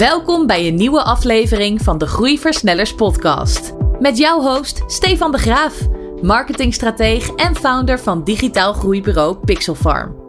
Welkom bij een nieuwe aflevering van de Groeiversnellers podcast. Met jouw host Stefan de Graaf, marketingstrateeg en founder van digitaal groeibureau Pixelfarm.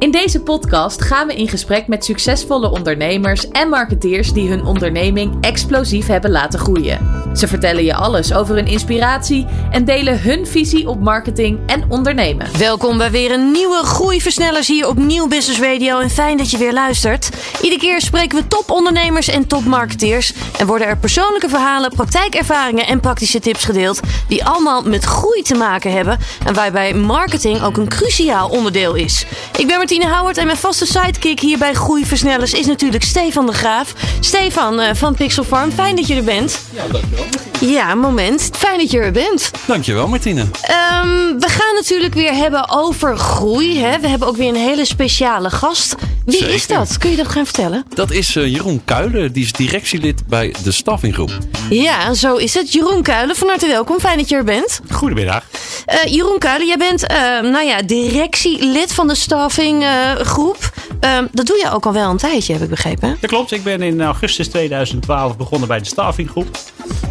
In deze podcast gaan we in gesprek met succesvolle ondernemers en marketeers die hun onderneming explosief hebben laten groeien. Ze vertellen je alles over hun inspiratie en delen hun visie op marketing en ondernemen. Welkom bij weer een nieuwe Groeiversnellers hier op Nieuw Business Radio en fijn dat je weer luistert. Iedere keer spreken we topondernemers en topmarketeers en worden er persoonlijke verhalen, praktijkervaringen en praktische tips gedeeld die allemaal met groei te maken hebben en waarbij marketing ook een cruciaal onderdeel is. Ik ben Martine Howard en mijn vaste sidekick hier bij Groeiversnellers is natuurlijk Stefan de Graaf. Stefan uh, van Pixel Farm, fijn dat je er bent. Ja, dankjewel. Ja, moment. Fijn dat je er bent. Dankjewel, Martine. Um, we gaan natuurlijk weer hebben over groei. Hè? We hebben ook weer een hele speciale gast. Wie Zeker. is dat? Kun je dat gaan vertellen? Dat is uh, Jeroen Kuilen, die is directielid bij de Staffinggroep. Ja, zo is het. Jeroen Kuilen, van harte welkom. Fijn dat je er bent. Goedemiddag. Uh, Jeroen Kuilen, jij bent uh, nou ja, directielid van de staffinggroep. dat doe je ook al wel een tijdje, heb ik begrepen. Dat klopt. Ik ben in augustus 2012 begonnen bij de staffinggroep.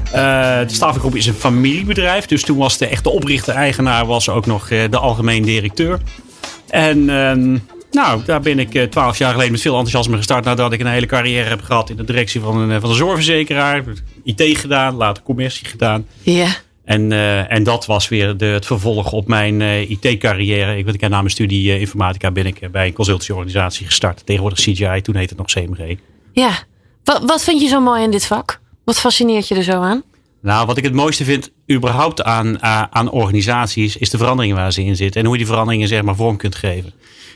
Uh, de Stavengroep is een familiebedrijf. Dus toen was de echte oprichter-eigenaar was ook nog uh, de algemeen directeur. En uh, nou, daar ben ik twaalf jaar geleden met veel enthousiasme gestart. Nadat ik een hele carrière heb gehad in de directie van een, van een zorgverzekeraar. IT gedaan, later commercie gedaan. Ja. En, en dat was weer de, het vervolg op mijn IT-carrière. Ik, ik na mijn studie informatica ben ik bij een consultieorganisatie gestart. Tegenwoordig CGI, toen heette het nog CMG. Ja. Wat, wat vind je zo mooi in dit vak? Wat fascineert je er zo aan? Nou, wat ik het mooiste vind überhaupt aan, aan organisaties is de veranderingen waar ze in zitten. En hoe je die veranderingen zeg maar vorm kunt geven.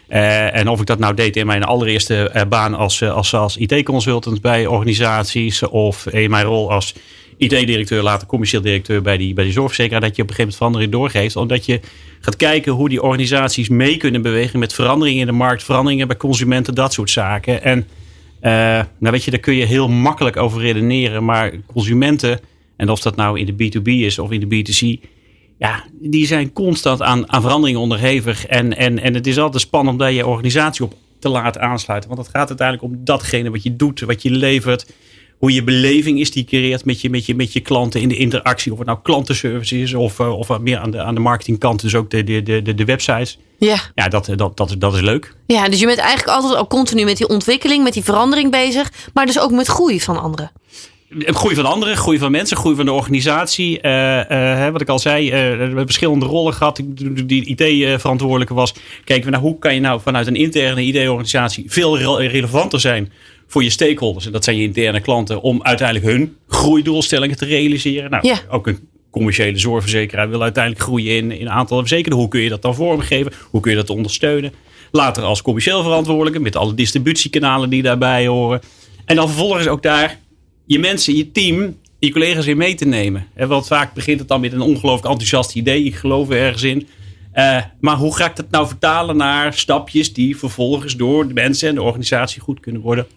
Uh, en of ik dat nou deed in mijn allereerste uh, baan als, als, als IT-consultant bij organisaties. Of in mijn rol als IT-directeur, later commercieel directeur bij die, bij die zorgverzekeraar. Dat je op een gegeven moment verandering doorgeeft. Omdat je gaat kijken hoe die organisaties mee kunnen bewegen met veranderingen in de markt. Veranderingen bij consumenten, dat soort zaken. En uh, nou weet je, daar kun je heel makkelijk over redeneren. Maar consumenten, en of dat nou in de B2B is of in de B2C. Ja, die zijn constant aan, aan veranderingen onderhevig. En, en, en het is altijd spannend om daar je organisatie op te laten aansluiten. Want het gaat uiteindelijk om datgene wat je doet, wat je levert. Hoe je beleving is die creëert met je, met, je, met je klanten in de interactie. Of het nou klantenservice is of, uh, of meer aan de, aan de marketingkant. Dus ook de, de, de, de websites. Ja, ja dat, dat, dat, dat is leuk. Ja, dus je bent eigenlijk altijd al continu met die ontwikkeling, met die verandering bezig. Maar dus ook met groei van anderen. Groei van anderen, groei van mensen, groei van de organisatie. Uh, uh, wat ik al zei, uh, we hebben verschillende rollen gehad. Die IT-verantwoordelijke was. Kijken we naar hoe kan je nou vanuit een interne IT-organisatie veel re relevanter zijn voor je stakeholders. En dat zijn je interne klanten om uiteindelijk hun groeidoelstellingen te realiseren. Nou, ja. ook een commerciële zorgverzekeraar wil uiteindelijk groeien in, in aantal verzekerden. Hoe kun je dat dan vormgeven? Hoe kun je dat ondersteunen? Later als commercieel verantwoordelijke met alle distributiekanalen die daarbij horen. En dan vervolgens ook daar je mensen, je team, je collega's in mee te nemen. En want vaak begint het dan met een ongelooflijk enthousiast idee. Ik geloof er ergens in. Uh, maar hoe ga ik dat nou vertalen naar stapjes die vervolgens door de mensen en de organisatie goed kunnen worden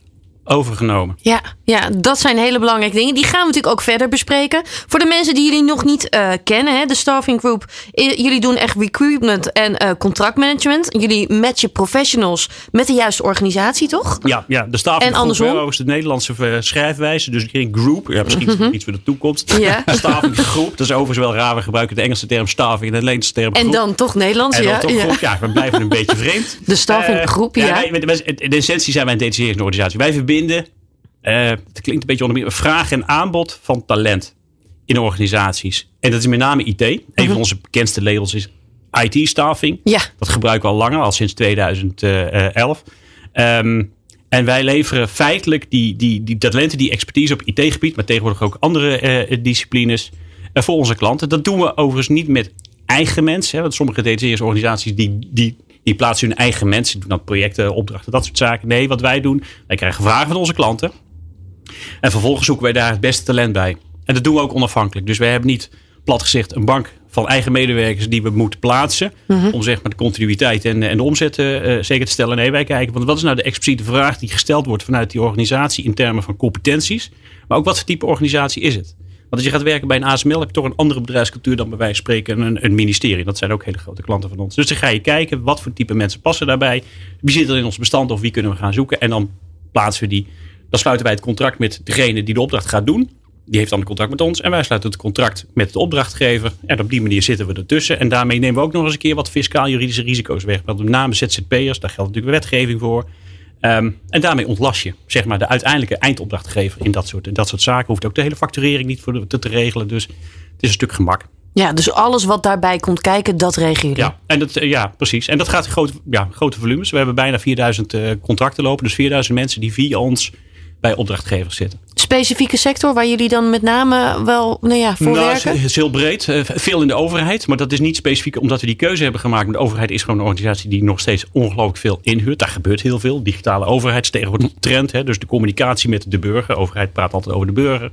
overgenomen. Ja, ja, dat zijn hele belangrijke dingen. Die gaan we natuurlijk ook verder bespreken. Voor de mensen die jullie nog niet uh, kennen, hè, de Staffing Group. Jullie doen echt recruitment en uh, contractmanagement. Jullie matchen professionals met de juiste organisatie, toch? Ja, ja de Staffing en andersom? Group is de Nederlandse schrijfwijze. Dus geen group. Ja, misschien mm -hmm. iets voor de toekomst. Ja. Staffing Groep. Dat is overigens wel raar. We gebruiken de Engelse term staffing en de Nederlandse term En dan toch Nederlands, en dan ja. toch ja. groep. Ja, we blijven een beetje vreemd. De Staffing Uh, Groep, ja. wij, in de essentie zijn wij een detacheringsorganisatie. Wij verbinden uh, het klinkt een beetje onder meer vraag en aanbod van talent in organisaties. En dat is met name IT. Een Mhm. van onze bekendste labels is IT-staffing. Ja. Dat gebruiken we al langer, al sinds 2011. Um, en wij leveren feitelijk die, die, die talenten, die expertise op IT-gebied, maar tegenwoordig ook andere uh, disciplines, uh, voor onze klanten. Dat doen we overigens niet met eigen mensen. Hè, want sommige DTC's-organisaties die, die, die plaatsen hun eigen mensen, doen dan projecten, opdrachten, dat soort zaken. Nee, wat wij doen, wij krijgen vragen van onze klanten. En vervolgens zoeken wij daar het beste talent bij. En dat doen we ook onafhankelijk. Dus wij hebben niet, plat gezegd, een bank van eigen medewerkers die we moeten plaatsen. Mhm. Om zeg maar de continuïteit en, en de omzet uh, zeker te stellen. Nee, wij kijken, want wat is nou de expliciete vraag die gesteld wordt vanuit die organisatie in termen van competenties. Maar ook wat voor type organisatie is het? Want als je gaat werken bij een ASML heb je toch een andere bedrijfscultuur dan bij wijze van spreken een, een ministerie. Dat zijn ook hele grote klanten van ons. Dus dan ga je kijken wat voor type mensen passen daarbij. Wie zit er in ons bestand of wie kunnen we gaan zoeken. En dan plaatsen we die Dan sluiten wij het contract met degene die de opdracht gaat doen. Die heeft dan het contract met ons. En wij sluiten het contract met de opdrachtgever. En op die manier zitten we ertussen. En daarmee nemen we ook nog eens een keer wat fiscaal-juridische risico's weg. Want met name ZZP'ers, daar geldt natuurlijk wetgeving voor. Ehm, en daarmee ontlast je zeg maar, de uiteindelijke eindopdrachtgever in dat soort, in dat soort zaken. Hoeft ook de hele facturering niet voor de, te, te regelen. Dus het is een stuk gemak. Ja, dus alles wat daarbij komt kijken, dat regelen jullie. Ja, en dat, eh, ja, precies. En dat gaat in grote, ja, grote volumes. We hebben bijna 4000 uh, contracten lopen. Dus 4000 mensen die via ons bij opdrachtgevers zitten. Specifieke sector waar jullie dan met name wel nou ja, voor nou, werken? Het is heel breed. Uh, veel in de overheid. Maar dat is niet specifiek omdat we die keuze hebben gemaakt. De overheid is gewoon een organisatie die nog steeds ongelooflijk veel inhuurt. Daar gebeurt heel veel. Digitale overheid is tegenwoordig een trend. Hè? Dus de communicatie met de burger. De overheid praat altijd over de burger.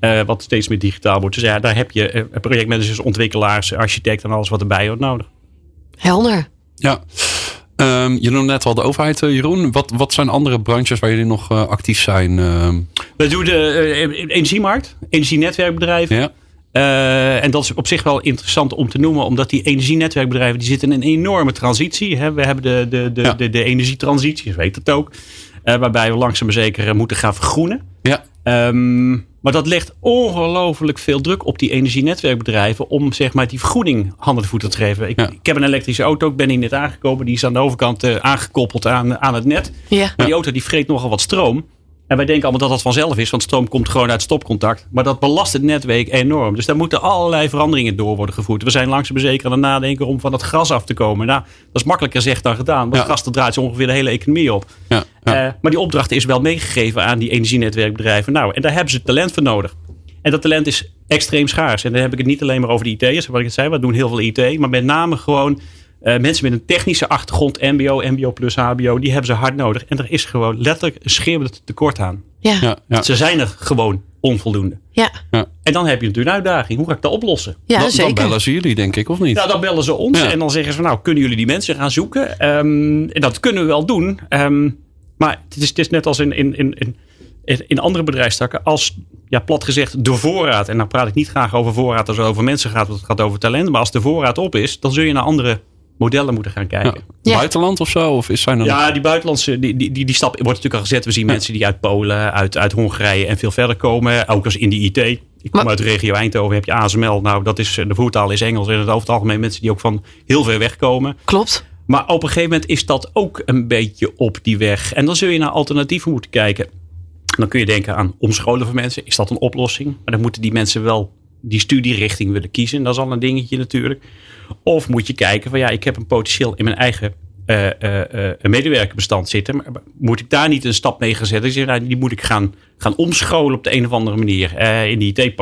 Uh, wat steeds meer digitaal wordt. Dus ja, daar heb je uh, projectmanagers, ontwikkelaars, architecten en alles wat erbij hoort nodig. Helder. Ja. Um, je noemde net al de overheid, uh, Jeroen. Wat, wat zijn andere branches waar jullie nog uh, actief zijn? Uh... We doen de uh, energiemarkt, energienetwerkbedrijven. Ja. en dat is op zich wel interessant om te noemen, omdat die energienetwerkbedrijven die zitten in een enorme transitie. Hè. We hebben de, de, de, ja. de, de energietransitie, je weet het ook. waarbij we langzaam maar zeker moeten gaan vergroenen. Ja. Um, maar dat legt ongelooflijk veel druk op die energienetwerkbedrijven om zeg maar, die vergoeding handen en voeten te geven. Ik, ja. ik, heb een elektrische auto, ik ben hier net aangekomen. Die is aan de overkant uh, aangekoppeld aan, aan het net. Ja. Maar die auto die vreet nogal wat stroom. En wij denken allemaal dat dat vanzelf is, want stroom komt gewoon uit stopcontact. Maar dat belast het netwerk enorm. Dus daar moeten allerlei veranderingen door worden gevoerd. We zijn langzaam zeker aan het nadenken om van het gras af te komen. Nou, dat is makkelijker gezegd dan gedaan. Want Ja. dat draait zo ongeveer de hele economie op. Ja, ja. Uh, maar die opdracht is wel meegegeven aan die energienetwerkbedrijven. Nou, en daar hebben ze talent voor nodig. En dat talent is extreem schaars. En dan heb ik het niet alleen maar over de IT'ers, wat ik het zei. We doen heel veel IT. Maar met name gewoon uh, mensen met een technische achtergrond, MBO, MBO plus HBO, die hebben ze hard nodig. En er is gewoon letterlijk een schreeuwend tekort aan. Ja. ja, ja. Ze zijn er gewoon onvoldoende. Ja. En dan heb je natuurlijk een uitdaging. Hoe ga ik dat oplossen? Ja, dan, zeker. dan bellen ze jullie, denk ik, of niet? Nou, dan bellen ze ons Ja. en dan zeggen ze van nou, kunnen jullie die mensen gaan zoeken? Um, en dat kunnen we wel doen. Um, maar het is, het is net als in, in, in, in in andere bedrijfstakken als, ja, plat gezegd, de voorraad. En dan praat ik niet graag over voorraad als het over mensen gaat, want het gaat over talent. Maar als de voorraad op is, dan zul je naar andere modellen moeten gaan kijken. Ja. Ja. Buitenland of zo? Of is zijn er Ja, die buitenlandse, die, die, die, die stap wordt natuurlijk al gezet. We zien Ja. mensen die uit Polen, uit, uit Hongarije en veel verder komen. Ook als in de IT. Ik kom Maar- uit de regio Eindhoven, heb je ASML. Nou, dat is, de voertaal is Engels. En het over het algemeen mensen die ook van heel ver weg komen. Klopt. Maar op een gegeven moment is dat ook een beetje op die weg. En dan zul je naar alternatieven moeten kijken. Dan kun je denken aan omscholen van mensen. Is dat een oplossing? Maar dan moeten die mensen wel die studierichting willen kiezen. Dat is al een dingetje natuurlijk. Of moet je kijken van ja, ik heb een potentieel in mijn eigen uh, medewerkerbestand zitten. Maar moet ik daar niet een stap mee gaan zetten? Nou, die moet ik gaan, gaan omscholen op de een of andere manier. In de IT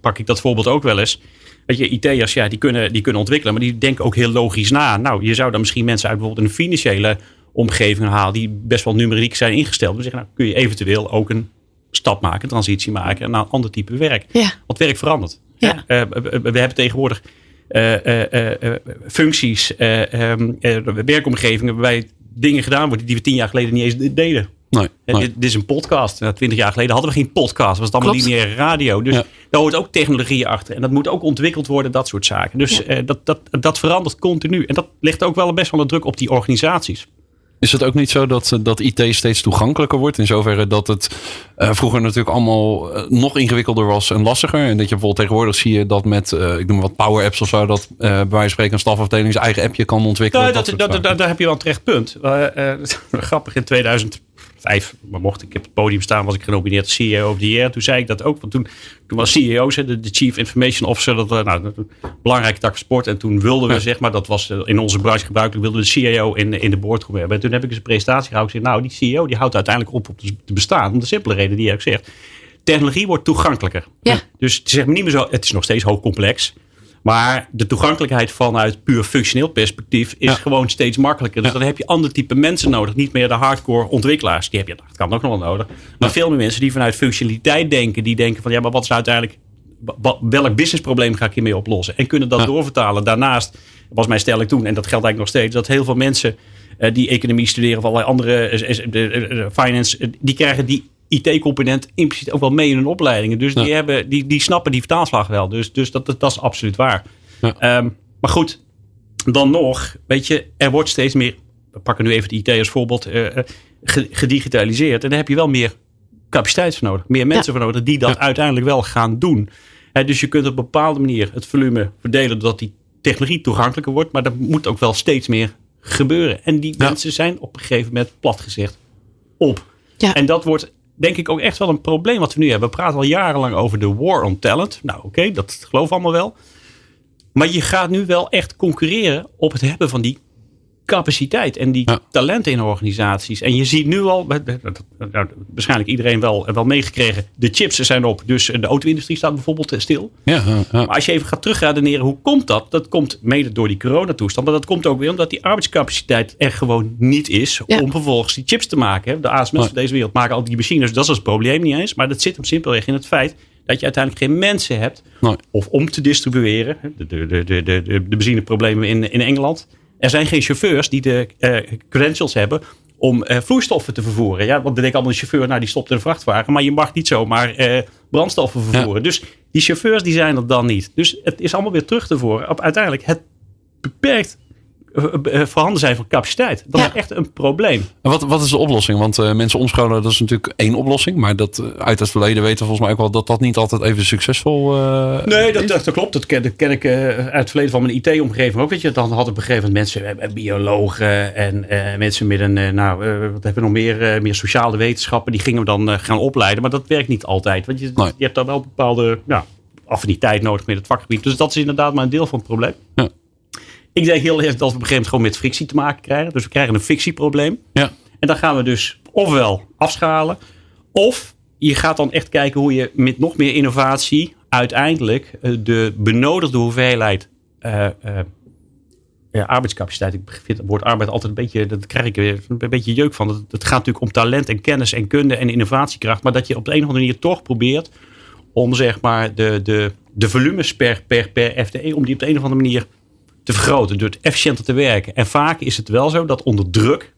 pak, ik dat voorbeeld ook wel eens. Weet je, IT'ers, ja, die kunnen, die kunnen ontwikkelen, maar die denken ook heel logisch na. Nou, je zou dan misschien mensen uit bijvoorbeeld een financiële omgeving halen die best wel numeriek zijn ingesteld. We zeggen, nou, kun je eventueel ook een stap maken, een transitie maken naar een ander type werk. Ja. Want werk verandert. Ja. Uh, we, we hebben tegenwoordig uh, uh, functies, um, werkomgevingen waarbij dingen gedaan worden die we tien jaar geleden niet eens deden. Nee, nee. Dit, dit, is een podcast. Nou, Twintig jaar geleden hadden we geen podcast. Was het allemaal lineaire radio. Dus Ja. daar hoort ook technologie achter. En dat moet ook ontwikkeld worden, dat soort zaken. Dus Ja. uh, dat, dat, dat verandert continu. En dat legt ook wel best wel de druk op die organisaties. Is het ook niet zo dat, dat IT steeds toegankelijker wordt? In zoverre dat het uh, vroeger natuurlijk allemaal uh, nog ingewikkelder was en lastiger. En dat je bijvoorbeeld tegenwoordig zie je dat met, uh, ik noem wat Power Apps of zo, dat bij wijze van spreken een stafafdeling zijn eigen appje kan ontwikkelen. Nou, dat, dat, dat, dat, daar heb je wel een terecht punt. grappig, in 2005, maar mocht ik op het podium staan, was ik genomineerd CEO of the Year. Toen zei ik dat ook, want toen, toen was CEO, de, de Chief Information Officer, dat nou, een belangrijke tak van sport. En toen wilden we, ja. zeg maar, dat was in onze branche gebruikelijk, wilden we de CEO in, in de boardroom hebben. En toen heb ik eens een presentatie gehouden. Ik zei, nou, die CEO die houdt uiteindelijk op om te bestaan. Om de simpele reden die je ook zegt. Technologie wordt toegankelijker. Ja. Dus het is niet meer zo, het is nog steeds hoogcomplex. Maar de toegankelijkheid vanuit puur functioneel perspectief is Ja. gewoon steeds makkelijker. Dus Ja. dan heb je ander type mensen nodig. Niet meer de hardcore ontwikkelaars. Die heb je, dat kan ook nog wel nodig. Maar veel meer mensen die vanuit functionaliteit denken. Die denken van ja, maar wat is nou uiteindelijk. Welk businessprobleem ga ik hiermee oplossen? En kunnen dat Ja. doorvertalen. Daarnaast was mijn stelling toen, en dat geldt eigenlijk nog steeds, dat heel veel mensen eh, die economie studeren of allerlei andere eh, eh, finance, die krijgen die IT-component impliciet ook wel mee in hun opleidingen. Dus die, Ja. hebben, die, die snappen die vertaalslag wel. Dus, dus dat, dat, dat is absoluut waar. Ja. Ehm, maar goed, dan nog, weet je, er wordt steeds meer. We pakken nu even de IT als voorbeeld. eh, eh, ge- gedigitaliseerd. En dan heb je wel meer capaciteit voor nodig. Meer mensen voor nodig die dat uiteindelijk wel gaan doen. dus je kunt op een bepaalde manier het volume verdelen doordat die technologie toegankelijker wordt. Maar dat moet ook wel steeds meer gebeuren. En die mensen zijn op een gegeven moment plat gezegd op. Ja. En dat wordt denk ik ook echt wel een probleem wat we nu hebben. We praten al jarenlang over de war on talent. Nou oké, dat geloof allemaal wel. Maar je gaat nu wel echt concurreren op het hebben van die capaciteit en die talenten in organisaties. En je ziet nu al, waarschijnlijk iedereen wel, wel meegekregen, de chips zijn op. Dus de auto-industrie staat bijvoorbeeld eh, stil. Ja, ja, Maar als je even gaat terugredeneren, hoe komt dat? Dat komt mede door die coronatoestand. Maar dat komt ook weer omdat die arbeidscapaciteit er gewoon niet is om vervolgens die chips te maken. De ASMS van deze wereld maken al die machines. Dat is het probleem niet eens. Maar dat zit hem simpelweg in het feit dat je uiteindelijk geen mensen hebt. Of om te distribueren. De, de, de, de, de, de benzineproblemen in, in Engeland er zijn geen chauffeurs die de uh, credentials hebben om uh, vloeistoffen te vervoeren. Ja, want dan denkt allemaal de chauffeur, nou die stopt in een vrachtwagen. Maar je mag niet zomaar uh, brandstoffen vervoeren. Dus die chauffeurs die zijn er dan niet. Dus het is allemaal weer terug te voeren op uiteindelijk het beperkt eh, eh, voorhanden zijn van capaciteit. Dat is echt een probleem. En wat, wat is de oplossing? Want uh, mensen omscholen, dat is natuurlijk één oplossing. Maar dat, uit het verleden weten we volgens mij ook wel dat dat niet altijd even succesvol uh, Nee, dat, dat, klopt. Dat ken, dat ken ik uit het verleden van mijn IT-omgeving ook. Weet je, dan had ik begrepen mensen, biologen en mensen met een, nou, wat hebben we nog meer, meer sociale wetenschappen. Die gingen we dan gaan opleiden. Maar dat werkt niet altijd. Want je, je hebt dan wel bepaalde ja, affiniteit nodig met het vakgebied. Dus dat is inderdaad maar een deel van het probleem. Ja. Ik denk heel erg dat we op een gegeven moment gewoon met frictie te maken krijgen. Dus we krijgen een fictieprobleem. Ja. En dan gaan we dus ofwel afschalen. Of je gaat dan echt kijken hoe je met nog meer innovatie uiteindelijk eh, de benodigde hoeveelheid uh, uh, ja, arbeidscapaciteit. Ik vind het woord arbeid altijd een beetje, dat krijg ik weer een beetje jeuk van. Het, het gaat natuurlijk om talent en kennis en kunde en innovatiekracht. Maar dat je op de een of andere manier toch probeert om zeg maar de, de, de volumes per, per, per FTE, om die op de een of andere manier te vergroten, door het efficiënter te werken. En vaak is het wel zo dat onder druk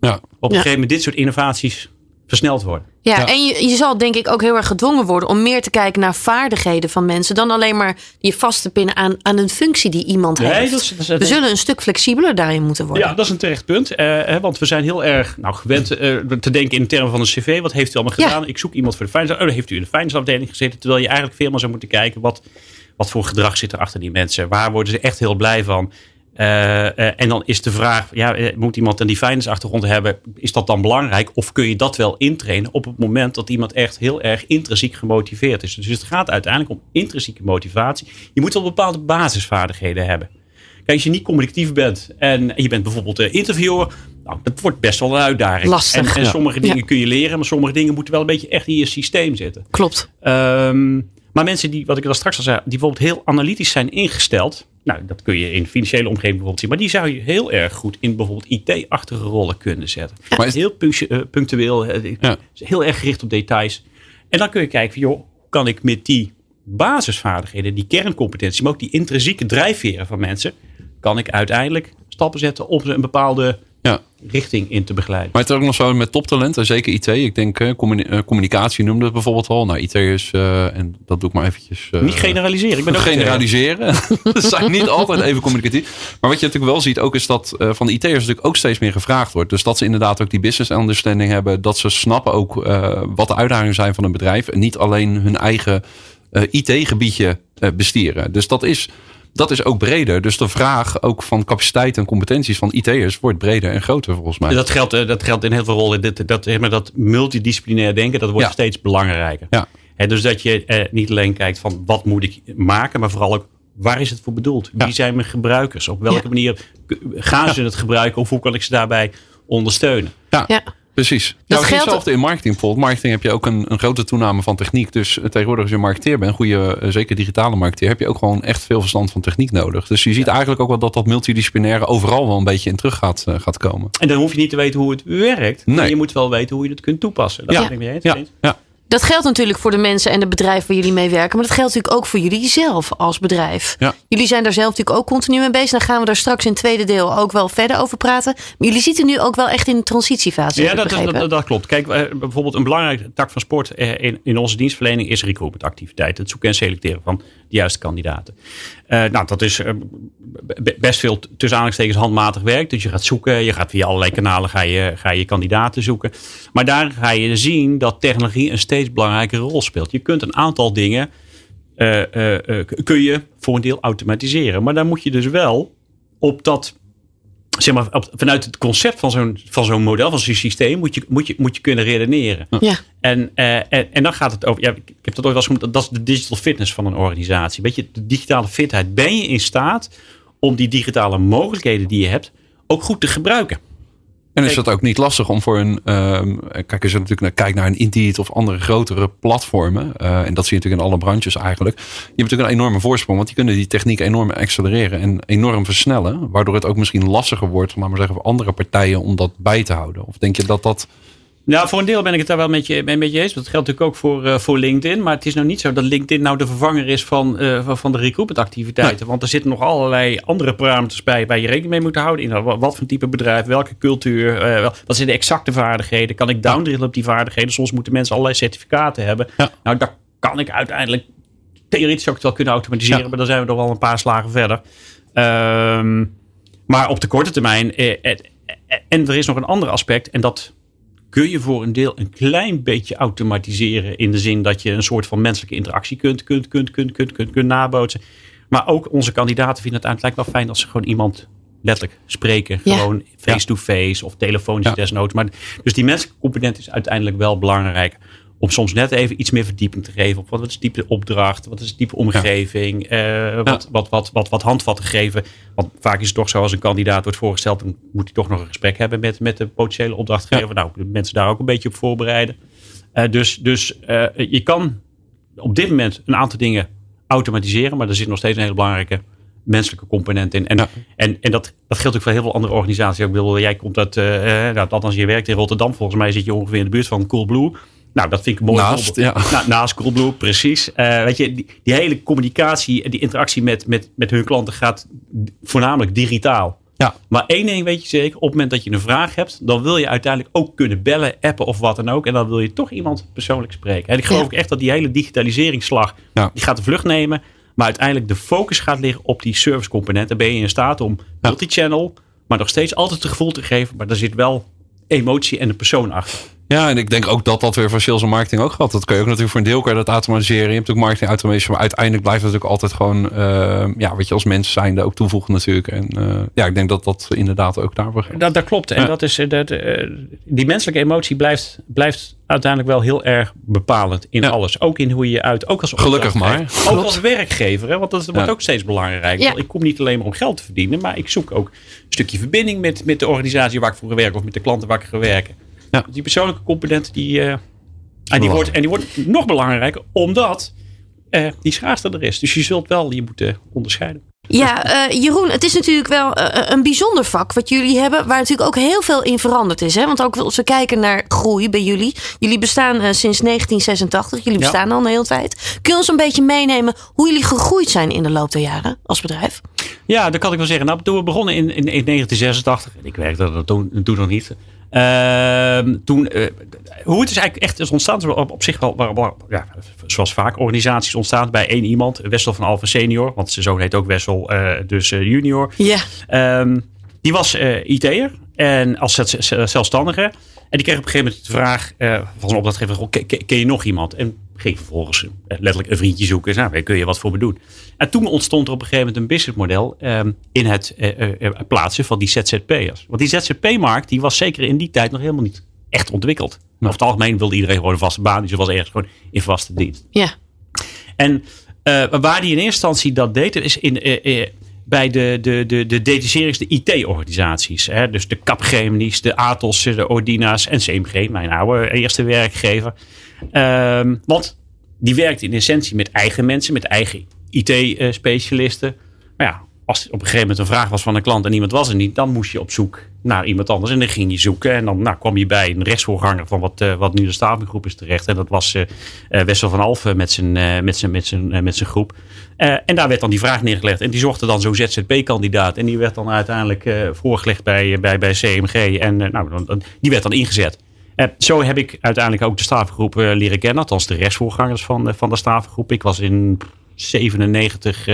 ja. op een gegeven moment dit soort innovaties versneld worden. Ja, en je, je zal denk ik ook heel erg gedwongen worden om meer te kijken naar vaardigheden van mensen dan alleen maar je vast te pinnen aan, aan een functie die iemand heeft. Dat we zullen een stuk flexibeler daarin moeten worden. Ja, dat is een terecht punt. Uh, want we zijn heel erg nou, gewend uh, te denken in termen van een cv. Wat heeft u allemaal gedaan? Ik zoek iemand voor de finance. Oh, dan heeft u in de finance afdeling gezeten. Terwijl je eigenlijk veel meer zou moeten kijken wat wat voor gedrag zit er achter die mensen? Waar worden ze echt heel blij van? Uh, uh, en dan is de vraag, ja, eh, moet iemand een die finance achtergrond hebben? Is dat dan belangrijk? Of kun je dat wel intrainen op het moment dat iemand echt heel erg intrinsiek gemotiveerd is? Dus het gaat uiteindelijk om intrinsieke motivatie. Je moet wel bepaalde basisvaardigheden hebben. Kijk, als je niet communicatief bent en je bent bijvoorbeeld interviewer, nou, dat wordt best wel een uitdaging. Lastig. En, en sommige dingen kun je leren, maar sommige dingen moeten wel een beetje echt in je systeem zitten. Klopt. Um, maar mensen die, wat ik al straks al zei, die bijvoorbeeld heel analytisch zijn ingesteld. Nou, dat kun je in financiële omgeving bijvoorbeeld zien. Maar die zou je heel erg goed in bijvoorbeeld IT-achtige rollen kunnen zetten. Maar heel eh, punctueel, heel erg gericht op details. En dan kun je kijken, joh, hoe kan ik met die basisvaardigheden, die kerncompetentie, maar ook die intrinsieke drijfveren van mensen, kan ik uiteindelijk stappen zetten om ze een bepaalde. Richting in te begeleiden. Maar het is ook nog zo met toptalenten, zeker IT. Ik denk uh, communicatie noemde het bijvoorbeeld al. Nou, IT is, uh, en dat doe ik maar eventjes. Uh, niet generaliseren. Ik ben ook generaliseren. Ze zijn niet altijd even communicatief. Maar wat je natuurlijk wel ziet ook is dat van de IT'ers natuurlijk ook steeds meer gevraagd wordt. Dus dat ze inderdaad ook die business understanding hebben. Dat ze snappen ook wat de uitdagingen zijn van een bedrijf. En niet alleen hun eigen IT-gebiedje bestieren. Dus dat is dat is ook breder. Dus de vraag ook van capaciteit en competenties van IT'ers wordt breder en groter volgens mij. Dat geldt, eh, dat geldt in heel veel rollen. Dat, dat, dat multidisciplinair denken, dat wordt steeds belangrijker. Ja. dus dat je eh, niet alleen kijkt van wat moet ik maken, maar vooral ook waar is het voor bedoeld? Wie zijn mijn gebruikers? Op welke manier gaan ze het gebruiken? Of hoe kan ik ze daarbij ondersteunen? Ja. Precies. Dat nou, geldt... hetzelfde in marketing bijvoorbeeld. Marketing heb je ook een, een grote toename van techniek. Dus eh, tegenwoordig als je marketeer bent, goede, uh, zeker digitale marketeer, heb je ook gewoon echt veel verstand van techniek nodig. Dus je ziet eigenlijk ook wel dat dat multidisciplinaire overal wel een beetje in terug gaat, uh, gaat komen. En dan hoef je niet te weten hoe het werkt. Nee. Maar je moet wel weten hoe je het kunt toepassen. Dat ja. ben ik mee eens. Ja. ja. Dat geldt natuurlijk voor de mensen en de bedrijven waar jullie mee werken. Maar dat geldt natuurlijk ook voor jullie zelf als bedrijf. Ja. Jullie zijn daar zelf natuurlijk ook continu mee bezig. Dan gaan we daar straks in het tweede deel ook wel verder over praten. Maar jullie zitten nu ook wel echt in de transitiefase. Ja, is- dat, dat klopt. Kijk, eh, bijvoorbeeld een belangrijke tak van sport eh, in, in onze dienstverlening is recruitmentactiviteit. Het zoeken en selecteren van de juiste kandidaten. Eh, nou, dat is eh, best veel tussen handmatig werk. Dus je gaat zoeken, je gaat via allerlei kanalen ga je, ga je kandidaten zoeken. Maar daar ga je zien dat technologie een steeds belangrijkere rol speelt. Je kunt een aantal dingen eh, kun je voor een deel automatiseren. Maar dan moet je dus wel op dat zeg maar, op- vanuit het concept van zo'n, van zo'n model, van zo'n systeem, moet je, moet je, moet je kunnen redeneren. Ja. En, eh, en, en dan gaat het over, ja, ik heb dat ooit wel eens genoemd, dat is de digital fitness van een organisatie. Weet je, de digitale fitheid. Ben je in staat om die digitale mogelijkheden die je hebt ook goed te gebruiken? En is dat ook niet lastig om voor een. ehm, kijk, als je natuurlijk naar, kijkt naar een Indeed of andere grotere platformen. eh, en dat zie je natuurlijk in alle branches eigenlijk. Je hebt natuurlijk een enorme voorsprong. Want die kunnen die techniek enorm accelereren en enorm versnellen. Waardoor het ook misschien lastiger wordt, laat maar zeggen, voor andere partijen om dat bij te houden. Of denk je dat dat. Nou, voor een deel ben ik het daar wel met je, met je eens. Dat geldt natuurlijk ook voor, eh, voor LinkedIn. Maar het is nou niet zo dat LinkedIn nou de vervanger is van, eh, van, van de recruitmentactiviteiten. Want er zitten nog allerlei andere parameters bij waar je rekening mee moet houden. In wat voor type bedrijf, welke cultuur, eh, wel- wat zijn de exacte vaardigheden. Kan ik downdrillen op die vaardigheden? Soms moeten mensen allerlei certificaten hebben. Ja. Nou, dat kan ik uiteindelijk theoretisch ook wel kunnen automatiseren. Ja. Maar dan zijn we nog wel een paar slagen verder. Ehm, maar op de korte termijn. eh, eh, eh, en er is nog een ander aspect. En dat kun je voor een deel een klein beetje automatiseren. In de zin dat je een soort van menselijke interactie kunt, kunt, kunt, kunt, kunt, kunt, kunt nabootsen. Maar ook onze kandidaten vinden het uiteindelijk wel fijn als ze gewoon iemand letterlijk spreken. Ja. Gewoon face-to-face of telefonisch Ja. desnoods. Maar, dus die menselijke component is uiteindelijk wel belangrijk. Om soms net even iets meer verdieping te geven op wat is de type opdracht, wat is de type omgeving, eh, wat, wat, wat, wat, wat handvatten geven. Want vaak is het toch zo als een kandidaat wordt voorgesteld, dan moet hij toch nog een gesprek hebben met, met de potentiële opdrachtgever. Nou, de mensen daar ook een beetje op voorbereiden. Eh, dus dus eh, je kan op dit moment een aantal dingen automatiseren, maar er zit nog steeds een hele belangrijke menselijke component in. En, Ja. en, en dat, dat geldt ook voor heel veel andere organisaties. Ik bedoel, jij komt uit, eh, nou, althans je werkt in Rotterdam. Volgens mij zit je ongeveer in de buurt van Coolblue. Nou, dat vind ik een mooi Naast, ja. Na- naast Coolblue, precies. Eh, weet je, die, die hele communicatie en die interactie met, met, met hun klanten gaat voornamelijk digitaal. Ja. Maar één ding weet je zeker, op het moment dat je een vraag hebt, dan wil je uiteindelijk ook kunnen bellen, appen of wat dan ook. En dan wil je toch iemand persoonlijk spreken. En ik geloof Ja. ook echt dat die hele digitaliseringsslag, Ja. die gaat de vlucht nemen. Maar uiteindelijk de focus gaat liggen op die service component. Dan ben je in staat om multi-channel, maar nog steeds altijd het gevoel te geven. Maar er zit wel emotie en een persoon achter. Ja, en ik denk ook dat dat weer voor sales en marketing ook geldt. Dat kun je ook natuurlijk voor een deel kan je dat automatiseren. Je hebt ook marketing automation, maar uiteindelijk blijft het natuurlijk altijd gewoon, eh, ja, wat je als mens zijnde ook toevoegen natuurlijk. En eh, ja, ik denk dat dat inderdaad ook daarvoor geldt. Dat, dat klopt. En Ja. dat is, eh, dat, eh, die menselijke emotie blijft, blijft uiteindelijk wel heel erg bepalend in Ja. alles. Ook in hoe je je uit. Ook als Gelukkig maar. Ook als werkgever. Hè? Want dat wordt Ja. ook steeds belangrijker. Ja. Ik kom niet alleen maar om geld te verdienen. Maar ik zoek ook een stukje verbinding met, met de organisatie waar ik voor werk. Of met de klanten waar ik ga werken. Ja. Die persoonlijke component die, eh, en, die wordt, en die wordt nog belangrijker. Omdat eh, die schaarste er is. Dus je zult wel je moeten onderscheiden. Ja, eh, Jeroen, het is natuurlijk wel een bijzonder vak wat jullie hebben, waar natuurlijk ook heel veel in veranderd is. Hè? Want ook als we kijken naar groei bij jullie. Jullie bestaan sinds 1986, jullie Ja. bestaan al een hele tijd. Kun je ons een beetje meenemen hoe jullie gegroeid zijn in de loop der jaren als bedrijf? Ja, dat kan ik wel zeggen. Nou, toen we begonnen in, in, in 1986, en ik werkte er toen, toen nog niet. Ehm, toen, eh, hoe het is eigenlijk echt is ontstaan, is op, op zich wel, wel- ja, zoals vaak organisaties ontstaan bij één iemand. Wessel van Alphen senior, want zijn zoon heet ook Wessel, eh, dus eh, junior. Ja. Ehm, die was IT'er en als zelfstandige. En die kreeg op een gegeven moment de vraag van zijn opdrachtgever: ken- ken je nog iemand? En ging vervolgens eh, letterlijk een vriendje zoeken. Nou, waar kun je wat voor me doen? En toen ontstond er op een gegeven moment een businessmodel ehm, in het eh, eh, plaatsen van die ZZP'ers. Want die ZZP-markt die was zeker in die tijd nog helemaal niet echt ontwikkeld. Over het algemeen wilde iedereen gewoon een vaste baan. Dus er was ergens gewoon in vaste dienst. Ja. En eh, waar die in eerste instantie dat deed, is in, bij de, de, de, de detacheerings, de IT-organisaties. Hè? Dus de Capgemini's, de Atos, de Ordina's en CMG, mijn oude eerste werkgever. Ehm, want die werkte in essentie met eigen mensen, met eigen IT-specialisten. Maar ja, als op een gegeven moment een vraag was van een klant en iemand was er niet, dan moest je op zoek naar iemand anders. En dan ging je zoeken. En dan nou, kwam je bij een rechtsvoorganger van wat, uh, wat nu de stavinggroep is terecht. En dat was uh, Wessel van Alphen met zijn, met zijn, met zijn, met zijn groep. en daar werd dan die vraag neergelegd. En die zochten dan zo'n ZZP-kandidaat. En die werd dan uiteindelijk voorgelegd bij, bij, bij CMG. En nou, die werd dan ingezet. Zo heb ik uiteindelijk ook de stavengroep leren kennen. Althans de rechtsvoorgangers van, van de stavengroep. Ik was in 97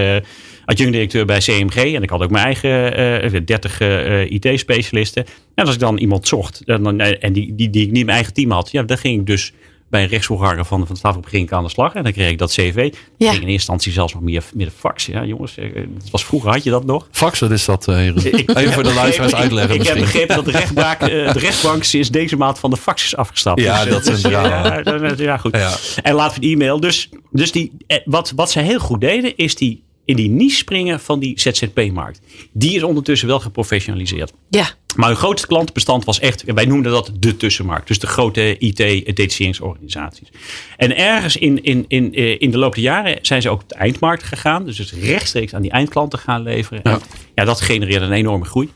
adjunct-directeur bij CMG. En ik had ook mijn eigen 30 uh, uh, IT-specialisten. En als ik dan iemand zocht dan, en die, die, die ik niet mijn eigen team had, ja, dan ging ik dus bij een rechtsvoorganger van, van de ging ik aan de slag. En dan kreeg ik dat CV. Ja. ging in eerste instantie zelfs nog meer, meer de fax. Ja, jongens, het was vroeger had je dat nog. Fax, wat is dat? Uh, Even voor de luisteraars uitleggen. Ik, ik heb begrepen dat de rechtbank, uh, de rechtbank sinds deze maand van de fax is afgestapt. Ja, dus, dat is een drama. Ja, ja, goed. Ja. En laten we de e-mail. Dus, dus die, wat, wat ze heel goed deden, is die in die niche springen van die ZZP-markt. Die is ondertussen wel geprofessionaliseerd. Ja. Maar hun grootste klantenbestand was echt, wij noemden dat de tussenmarkt. Dus de grote IT-detacheringsorganisaties. En ergens in, in, in, eh, in de loop der jaren zijn ze ook op de eindmarkt gegaan. Dus, dus rechtstreeks aan die eindklanten gaan leveren. Ja, en ja dat genereert een enorme groei.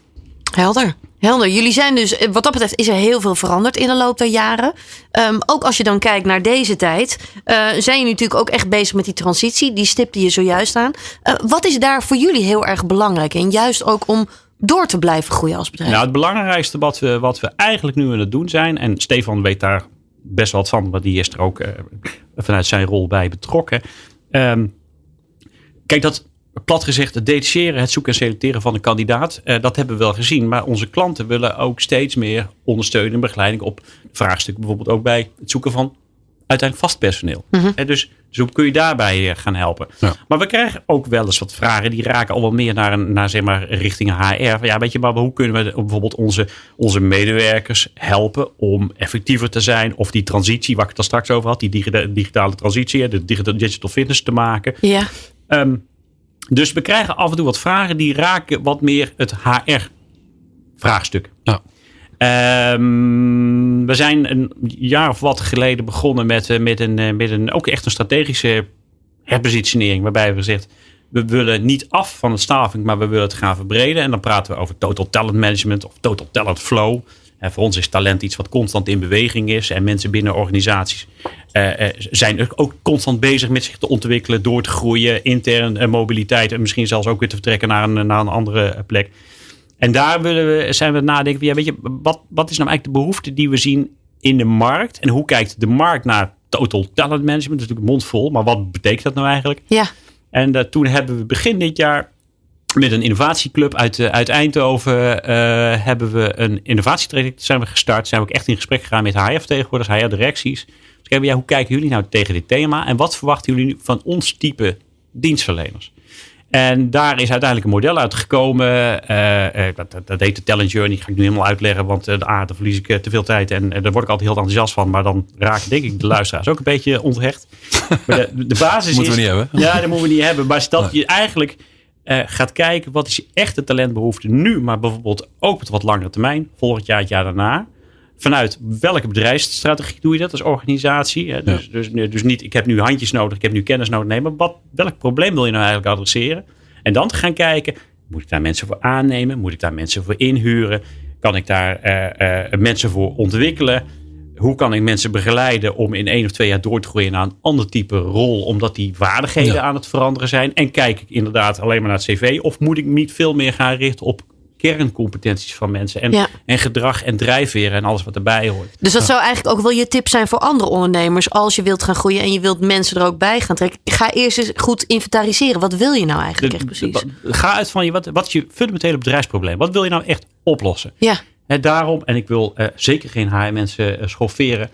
Helder. Helder. Jullie zijn dus, eh, wat dat betreft, is er heel veel veranderd in de loop der jaren. Um, ook als je dan kijkt naar deze tijd, uh, zijn jullie natuurlijk ook echt bezig met die transitie. Die stipte je zojuist aan. Uh, wat is daar voor jullie heel erg belangrijk? En juist ook om door te blijven groeien als bedrijf? Nou, het belangrijkste wat we, wat we eigenlijk nu aan het doen zijn, en Stefan weet daar best wat van, maar die is er ook vanuit zijn rol bij betrokken. Um, kijk, dat plat gezegd, het detacheren, het zoeken en selecteren van een kandidaat, uh, dat hebben we wel gezien. Maar onze klanten willen ook steeds meer ondersteuning en begeleiding op vraagstukken. Bijvoorbeeld ook bij het zoeken van uiteindelijk vast personeel. Mm -hmm. dus, dus, hoe kun je daarbij uh, gaan helpen? Ja. Maar we krijgen ook wel eens wat vragen die raken al wel meer naar, een, naar zeg maar, richting HR. Ja, weet je, maar hoe kunnen we bijvoorbeeld onze, onze medewerkers helpen om effectiever te zijn? Of die transitie, waar ik het al straks over had, die digitale transitie, de digital fitness te maken. Ja. Um, dus we krijgen af en toe wat vragen die raken wat meer het HR-vraagstuk. Ja. Um, we zijn een jaar of wat geleden begonnen met, uh, met, een, uh, met een, ook echt een strategische herpositionering. Waarbij we zegt, we willen niet af van het staving, maar we willen het gaan verbreden. En dan praten we over total talent management of total talent flow. En voor ons is talent iets wat constant in beweging is. En mensen binnen organisaties uh, zijn ook constant bezig met zich te ontwikkelen, door te groeien, intern uh, mobiliteit en misschien zelfs ook weer te vertrekken naar een, naar een andere plek. En daar willen we, zijn we nadenken, ja, weet je, wat, wat is nou eigenlijk de behoefte die we zien in de markt? En hoe kijkt de markt naar total talent management? Dat is natuurlijk mondvol, maar wat betekent dat nou eigenlijk? Ja. En toen hebben we begin dit jaar met een innovatieclub uit, uit Eindhoven uh, hebben we een innovatietraject zijn we gestart. Zijn we ook echt in gesprek gegaan met HR-vertegenwoordigers, HR-directies. Dus kijken, ja, hoe kijken jullie nou tegen dit thema? En wat verwachten jullie van ons type dienstverleners? En daar is uiteindelijk een model uitgekomen. Uh, uh, dat, dat heet de Talent Journey. ga ik nu helemaal uitleggen, want uh, daar verlies ik te veel tijd. En daar word ik altijd heel enthousiast van. Maar dan raken denk ik de luisteraars ook een beetje onthecht. Maar de, de basis moeten is... we niet hebben. Ja, dat moeten we niet hebben. Maar dat je eigenlijk uh, gaat kijken wat is je echte talentbehoefte nu, maar bijvoorbeeld ook op wat langere termijn, volgend jaar, het jaar daarna. Vanuit welke bedrijfsstrategie doe je dat als organisatie? Hè? Dus, ja. dus, dus, niet, ik heb nu handjes nodig, ik heb nu kennis nodig. Nee, maar wat, welk probleem wil je nou eigenlijk adresseren? En dan te gaan kijken, moet ik daar mensen voor aannemen? Moet ik daar mensen voor inhuren? Kan ik daar uh, uh, mensen voor ontwikkelen? Hoe kan ik mensen begeleiden om in één of twee jaar door te groeien naar een ander type rol, omdat die vaardigheden ja. aan het veranderen zijn? En kijk ik inderdaad alleen maar naar het cv, of moet ik niet veel meer gaan richten op kerncompetenties van mensen en, ja. en gedrag en drijfveren en alles wat erbij hoort. Dus dat zou eigenlijk ook wel je tip zijn voor andere ondernemers als je wilt gaan groeien en je wilt mensen er ook bij gaan trekken. Ga eerst eens goed inventariseren. Wat wil je nou eigenlijk echt precies? De, ga uit van je, wat, wat is je fundamentele bedrijfsprobleem? Wat wil je nou echt oplossen? Ja. He, daarom, en ik wil uh, zeker geen HR-mensen uh, schofferen.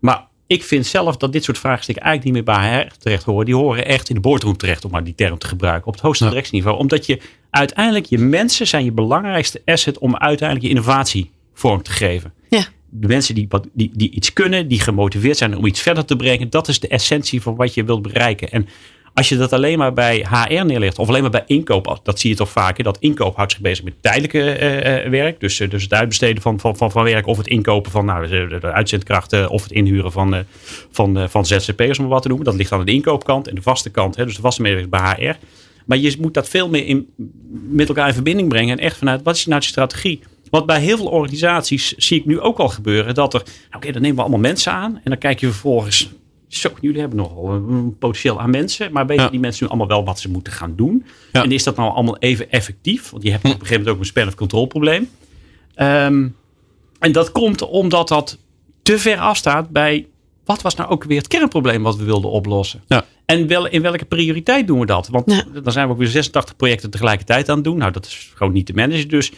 Maar ik vind zelf dat dit soort vraagstukken eigenlijk niet meer bij HR terecht horen. Die horen echt in de boardroom terecht, om maar die term te gebruiken. Op het hoogste ja. directieniveau. Omdat je uiteindelijk, je mensen zijn je belangrijkste asset om uiteindelijk je innovatie vorm te geven. Ja. De mensen die, die, die iets kunnen, die gemotiveerd zijn om iets verder te brengen. Dat is de essentie van wat je wilt bereiken. En als je dat alleen maar bij HR neerlegt, of alleen maar bij inkoop, dat zie je toch vaker. Dat inkoop houdt zich bezig met tijdelijke uh, werk. Dus, uh, dus het uitbesteden van, van, van, van werk, of het inkopen van nou, de, uitzendkrachten, of het inhuren van, van, van ZZP'ers, om wat te noemen. Dat ligt aan de inkoopkant en de vaste kant, hè, dus de vaste medewerkers bij HR. Maar je moet dat veel meer in, met elkaar in verbinding brengen. En echt vanuit, wat is nou de strategie? Want bij heel veel organisaties zie ik nu ook al gebeuren dat er, nou, oké, dan nemen we allemaal mensen aan. En dan kijk je vervolgens, zo, jullie hebben nogal een potentieel aan mensen. Maar weten Ja. die mensen nu allemaal wel wat ze moeten gaan doen? Ja. En is dat nou allemaal even effectief? Want je hebt op een gegeven moment ook een span of control probleem. Ehm, en dat komt omdat dat te ver afstaat bij wat was nou ook weer het kernprobleem wat we wilden oplossen. Ja. En wel, in welke prioriteit doen we dat? Want Ja. dan zijn we ook weer 86 projecten tegelijkertijd aan het doen. Nou, dat is gewoon niet te managen. Dus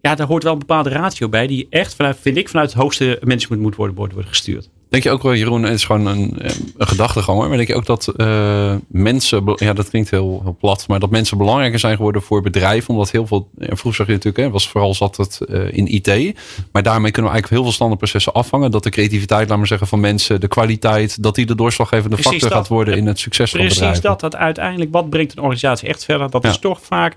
ja, daar hoort wel een bepaalde ratio bij. Die echt, vanuit, vind ik, vanuit het hoogste management moet worden, worden gestuurd. Denk je ook wel, Jeroen, het is gewoon een, een gedachtegang hoor. Maar denk je ook dat eh, mensen, ja dat klinkt heel, heel plat, maar dat mensen belangrijker zijn geworden voor bedrijven. Omdat heel veel, ja, vroeger zag je natuurlijk, hè, was vooral zat het eh, in IT. Maar daarmee kunnen we eigenlijk heel veel standaardprocessen afvangen. Dat de creativiteit, laat maar zeggen, van mensen, de kwaliteit, dat die de doorslaggevende Precies factor dat. gaat worden in het succes van Precies bedrijven. dat. Dat uiteindelijk, wat brengt een organisatie echt verder? Dat Ja. is toch vaak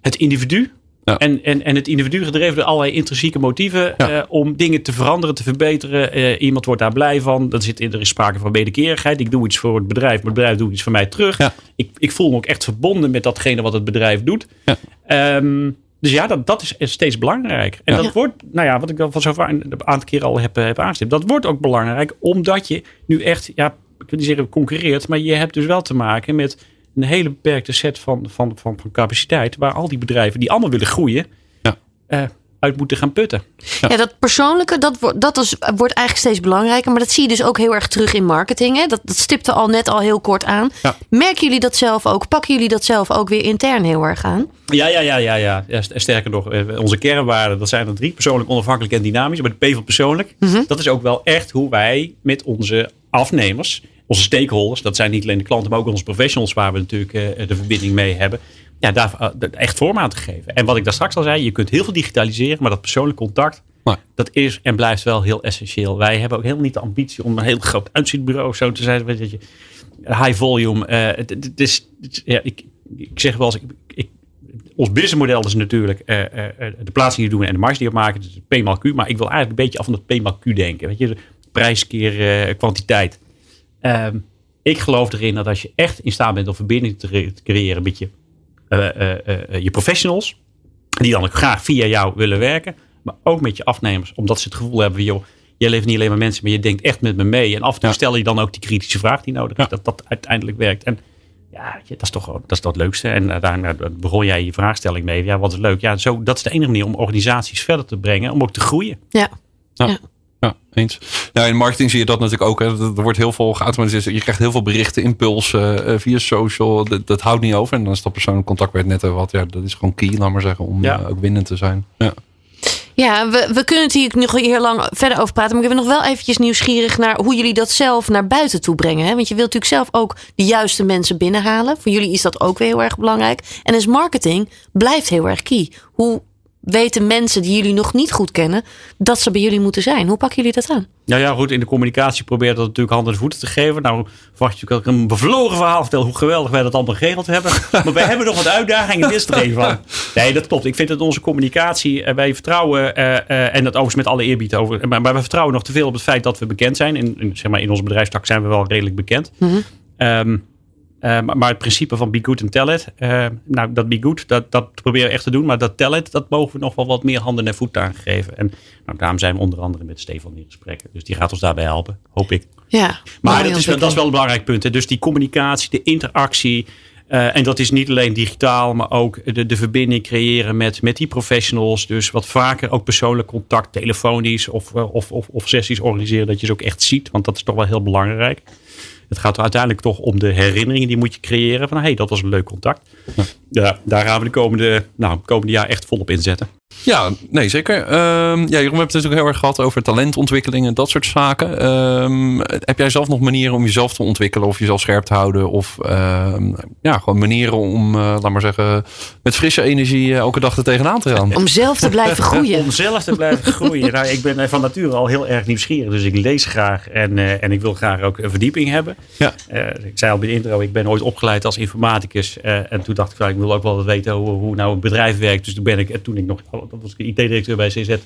het individu. Ja. En, en, en het individu gedreven door allerlei intrinsieke motieven Ja. eh, om dingen te veranderen, te verbeteren. Eh, iemand wordt daar blij van. Dan zit, er is sprake van wederkerigheid. Ik doe iets voor het bedrijf, maar het bedrijf doet iets voor mij terug. Ja. Ik, ik voel me ook echt verbonden met datgene wat het bedrijf doet. Ja. Ehm, dus ja, dat, dat is steeds belangrijk. En Ja. dat wordt, nou ja, wat ik al van zo vaak een aantal keer al heb, eh, heb aanstipt. Dat wordt ook belangrijk omdat je nu echt, ja, ik wil niet zeggen concurreert, maar je hebt dus wel te maken met een hele beperkte set van, van, van, van capaciteit. Waar al die bedrijven die allemaal willen groeien, Ja. eh, uit moeten gaan putten. Ja, dat persoonlijke, dat, wordt dat is, wordt eigenlijk steeds belangrijker. Maar dat zie je dus ook heel erg terug in marketing. Hè? Dat, dat stipte al net al heel kort aan. Ja. Merken jullie dat zelf ook? Pakken jullie dat zelf ook weer intern heel erg aan? Ja, ja, ja, ja, ja. ja st- sterker nog, eh, onze kernwaarden, dat zijn er drie. Persoonlijk, onafhankelijk en dynamisch. Maar de P van persoonlijk, dat is ook wel echt hoe wij met onze afnemers, onze stakeholders, dat zijn niet alleen de klanten, maar ook onze professionals waar we natuurlijk eh, de verbinding mee hebben. Ja, daar eh, dat echt vorm aan te geven. En wat ik daar straks al zei, je kunt heel veel digitaliseren, maar dat persoonlijk contact, dat is en blijft wel heel essentieel. Wij hebben ook helemaal niet de ambitie om een heel groot uitzichtbureau zo te zijn. Weet je, high volume. eh, het, het is, het- ja, ik, ik zeg wel eens, ik, ik, ons businessmodel is natuurlijk de plaatsing die we doen en de marge die we maken. Dus P maal Q. Maar ik wil eigenlijk een beetje af van het P maal Q denken. Weet je, prijs keer kwantiteit. Ehm, ik geloof erin dat als je echt in staat bent om verbinding te, re- te creëren met je, eh, eh, eh, je professionals. Die dan ook graag via jou willen werken. Maar ook met je afnemers. Omdat ze het gevoel hebben van, joh, jij levert niet alleen maar mensen, maar je denkt echt met me mee. En af en toe Ja. stel je dan ook die kritische vraag die nodig is. Ja. Dat dat uiteindelijk werkt. En ja, weet je, dat is toch dat, is toch het leukste. En uh, daar begon jij je vraagstelling mee. Ja, wat is leuk? Ja, zo, dat is de enige manier om organisaties verder te brengen. Om ook te groeien. Ja. Ja. Ja. Eens. Nou, in marketing zie je dat natuurlijk ook. Hè. Er wordt heel veel geautomatiseerd. Je krijgt heel veel berichten, impulsen eh, via social. Dat, dat houdt niet over. En dan is dat persoonlijk contact het net over had. Ja, dat is gewoon key, laat maar zeggen, om Ja. eh, ook winnend te zijn. Ja. Ja, we, we kunnen het hier nog heel lang verder over praten. Maar ik ben nog wel eventjes nieuwsgierig naar hoe jullie dat zelf naar buiten toe brengen. Hè? Want je wilt natuurlijk zelf ook de juiste mensen binnenhalen. Voor jullie is dat ook weer heel erg belangrijk. En dus marketing blijft heel erg key. Hoe weten mensen die jullie nog niet goed kennen dat ze bij jullie moeten zijn? Hoe pakken jullie dat aan? Nou ja, goed, in de communicatie probeert dat natuurlijk handen en voeten te geven. Nou, verwacht je ook dat ik een bevlogen verhaal vertel hoe geweldig wij dat allemaal geregeld hebben. Maar wij hebben nog wat uitdagingen, dit is er een van. Nee, dat klopt. Ik vind dat onze communicatie, eh, wij vertrouwen, eh, eh, en dat overigens met alle eerbied over, maar, maar we vertrouwen nog te veel op het feit dat we bekend zijn. In, in, zeg maar, in onze bedrijfstak zijn we wel redelijk bekend. Ehm, eh, maar, maar het principe van be good and tell it. eh, nou, dat be good, dat, dat proberen we echt te doen. Maar dat tell it, dat mogen we nog wel wat meer handen en voeten aan geven. En nou, daarom zijn we onder andere met Stefan in gesprekken. Dus die gaat ons daarbij helpen, hoop ik. Ja, Maar dat is, wel- dat is wel een belangrijk punt. Hè. Dus die communicatie, de interactie. eh, en dat is niet alleen digitaal, maar ook de, de verbinding creëren met, met die professionals. Dus wat vaker ook persoonlijk contact, telefonisch of, of, of, of sessies organiseren. Dat je ze ook echt ziet, want dat is toch wel heel belangrijk. Het gaat uiteindelijk toch om de herinneringen die moet je creëren. Van hé, hey, dat was een leuk contact. Daar gaan we de komende, nou, komende jaar echt volop inzetten. Ja, nee, zeker. Ehm, ja, Jeroen, we hebben het natuurlijk heel erg gehad over talentontwikkeling en dat soort zaken. Ehm, heb jij zelf nog manieren om jezelf te ontwikkelen of jezelf scherp te houden? Of ehm, ja, gewoon manieren om, eh, laat maar zeggen, met frisse energie eh, elke dag er tegenaan te gaan? Om zelf te blijven groeien. Om zelf te blijven groeien. Nou, ik ben van nature al heel erg nieuwsgierig. Dus ik lees graag en, eh, en ik wil graag ook een verdieping hebben. Ja. Eh, ik zei al bij de intro, ik ben ooit opgeleid als informaticus. eh, en toen dacht ik, van, ik wil ook wel weten hoe, hoe nou een bedrijf werkt. Dus toen ben ik, en toen ik nog, dat was ik IT-directeur bij CZ,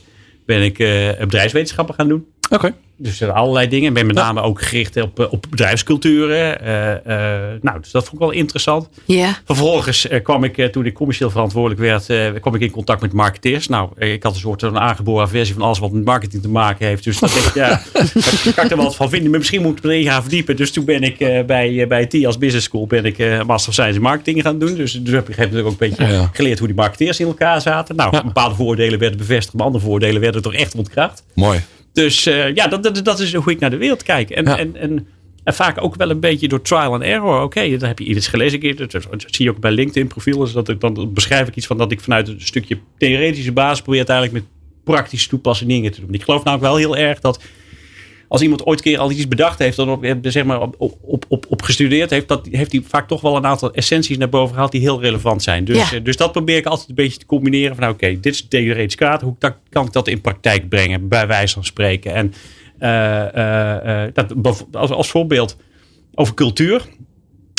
ben ik eh, bedrijfswetenschappen gaan doen. Oké. Dus er allerlei dingen. Ik ben met name ook gericht op, op bedrijfsculturen. Uh, uh, nou, dus dat vond ik wel interessant. Ja. Vervolgens uh, kwam ik, toen ik commercieel verantwoordelijk werd, kwam ik in contact met marketeers. Nou, ik had een soort een aangeboren versie van alles wat met marketing te maken heeft. Dus dat ik, ja, daar kan ik er wel wat van vinden. Maar misschien moet ik erin gaan verdiepen. Dus toen ben ik bij, bij TIAS Business School ben ik Master of Science in Marketing gaan doen. Dus, dus heb ik natuurlijk ook een beetje ja. geleerd hoe die marketeers in elkaar zaten. Nou, ja. bepaalde voordelen werden bevestigd, maar andere voordelen werden toch echt ontkracht. Mooi. Dus uh, ja, dat, dat, dat, is hoe ik naar de wereld kijk. En, ja. en, en, en, vaak ook wel een beetje door trial and error. Oké, okay, dan heb je iets gelezen. Dat, zie je ook bij LinkedIn profielen. Dat ik, dan beschrijf ik iets van dat ik vanuit een stukje theoretische basis probeer uiteindelijk met praktische toepassingen te doen. Ik geloof namelijk wel heel erg dat als iemand ooit keer al iets bedacht heeft, dan op, zeg maar op, op, op, op gestudeerd heeft, dat heeft hij vaak toch wel een aantal essenties naar boven gehaald die heel relevant zijn. Dus, ja. dus dat probeer ik altijd een beetje te combineren van, oké, okay, dit is theoretisch kaart, hoe kan ik dat in praktijk brengen, bij wijze van spreken. En uh, uh, uh, dat, als, als voorbeeld over cultuur.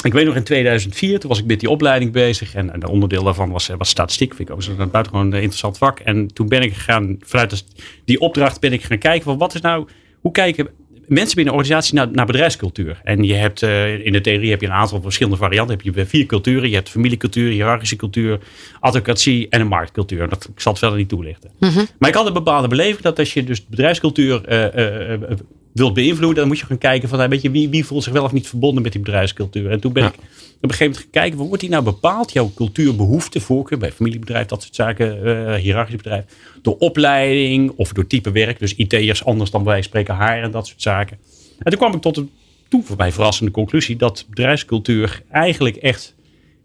Ik weet nog in 2004, toen was ik met die opleiding bezig. En een onderdeel daarvan was, was statistiek. Vind ik ook een buitengewoon interessant vak. En toen ben ik gegaan, vanuit die opdracht ben ik gaan kijken van wat is nou hoe kijken mensen binnen een organisatie naar, naar bedrijfscultuur? En je hebt uh, in de theorie heb je een aantal verschillende varianten. Heb je vier culturen. Je hebt familiecultuur, hiërarchische cultuur, advocatie en een marktcultuur. Dat, ik zal het verder niet toelichten. Mm -hmm. Maar ik had een bepaalde beleving dat als je dus bedrijfscultuur uh, uh, wilt beïnvloeden, dan moet je gaan kijken van weet je, wie, wie voelt zich wel of niet verbonden met die bedrijfscultuur. En toen ben ja. ik op een gegeven moment gekeken, hoe wordt die nou bepaald? Jouw cultuurbehoefte, voorkeur bij familiebedrijf, dat soort zaken, uh, hiërarchisch bedrijf. Door opleiding of door type werk. Dus IT'ers anders dan wij spreken haar en dat soort zaken. En toen kwam ik tot een toen voor mij verrassende conclusie dat bedrijfscultuur eigenlijk echt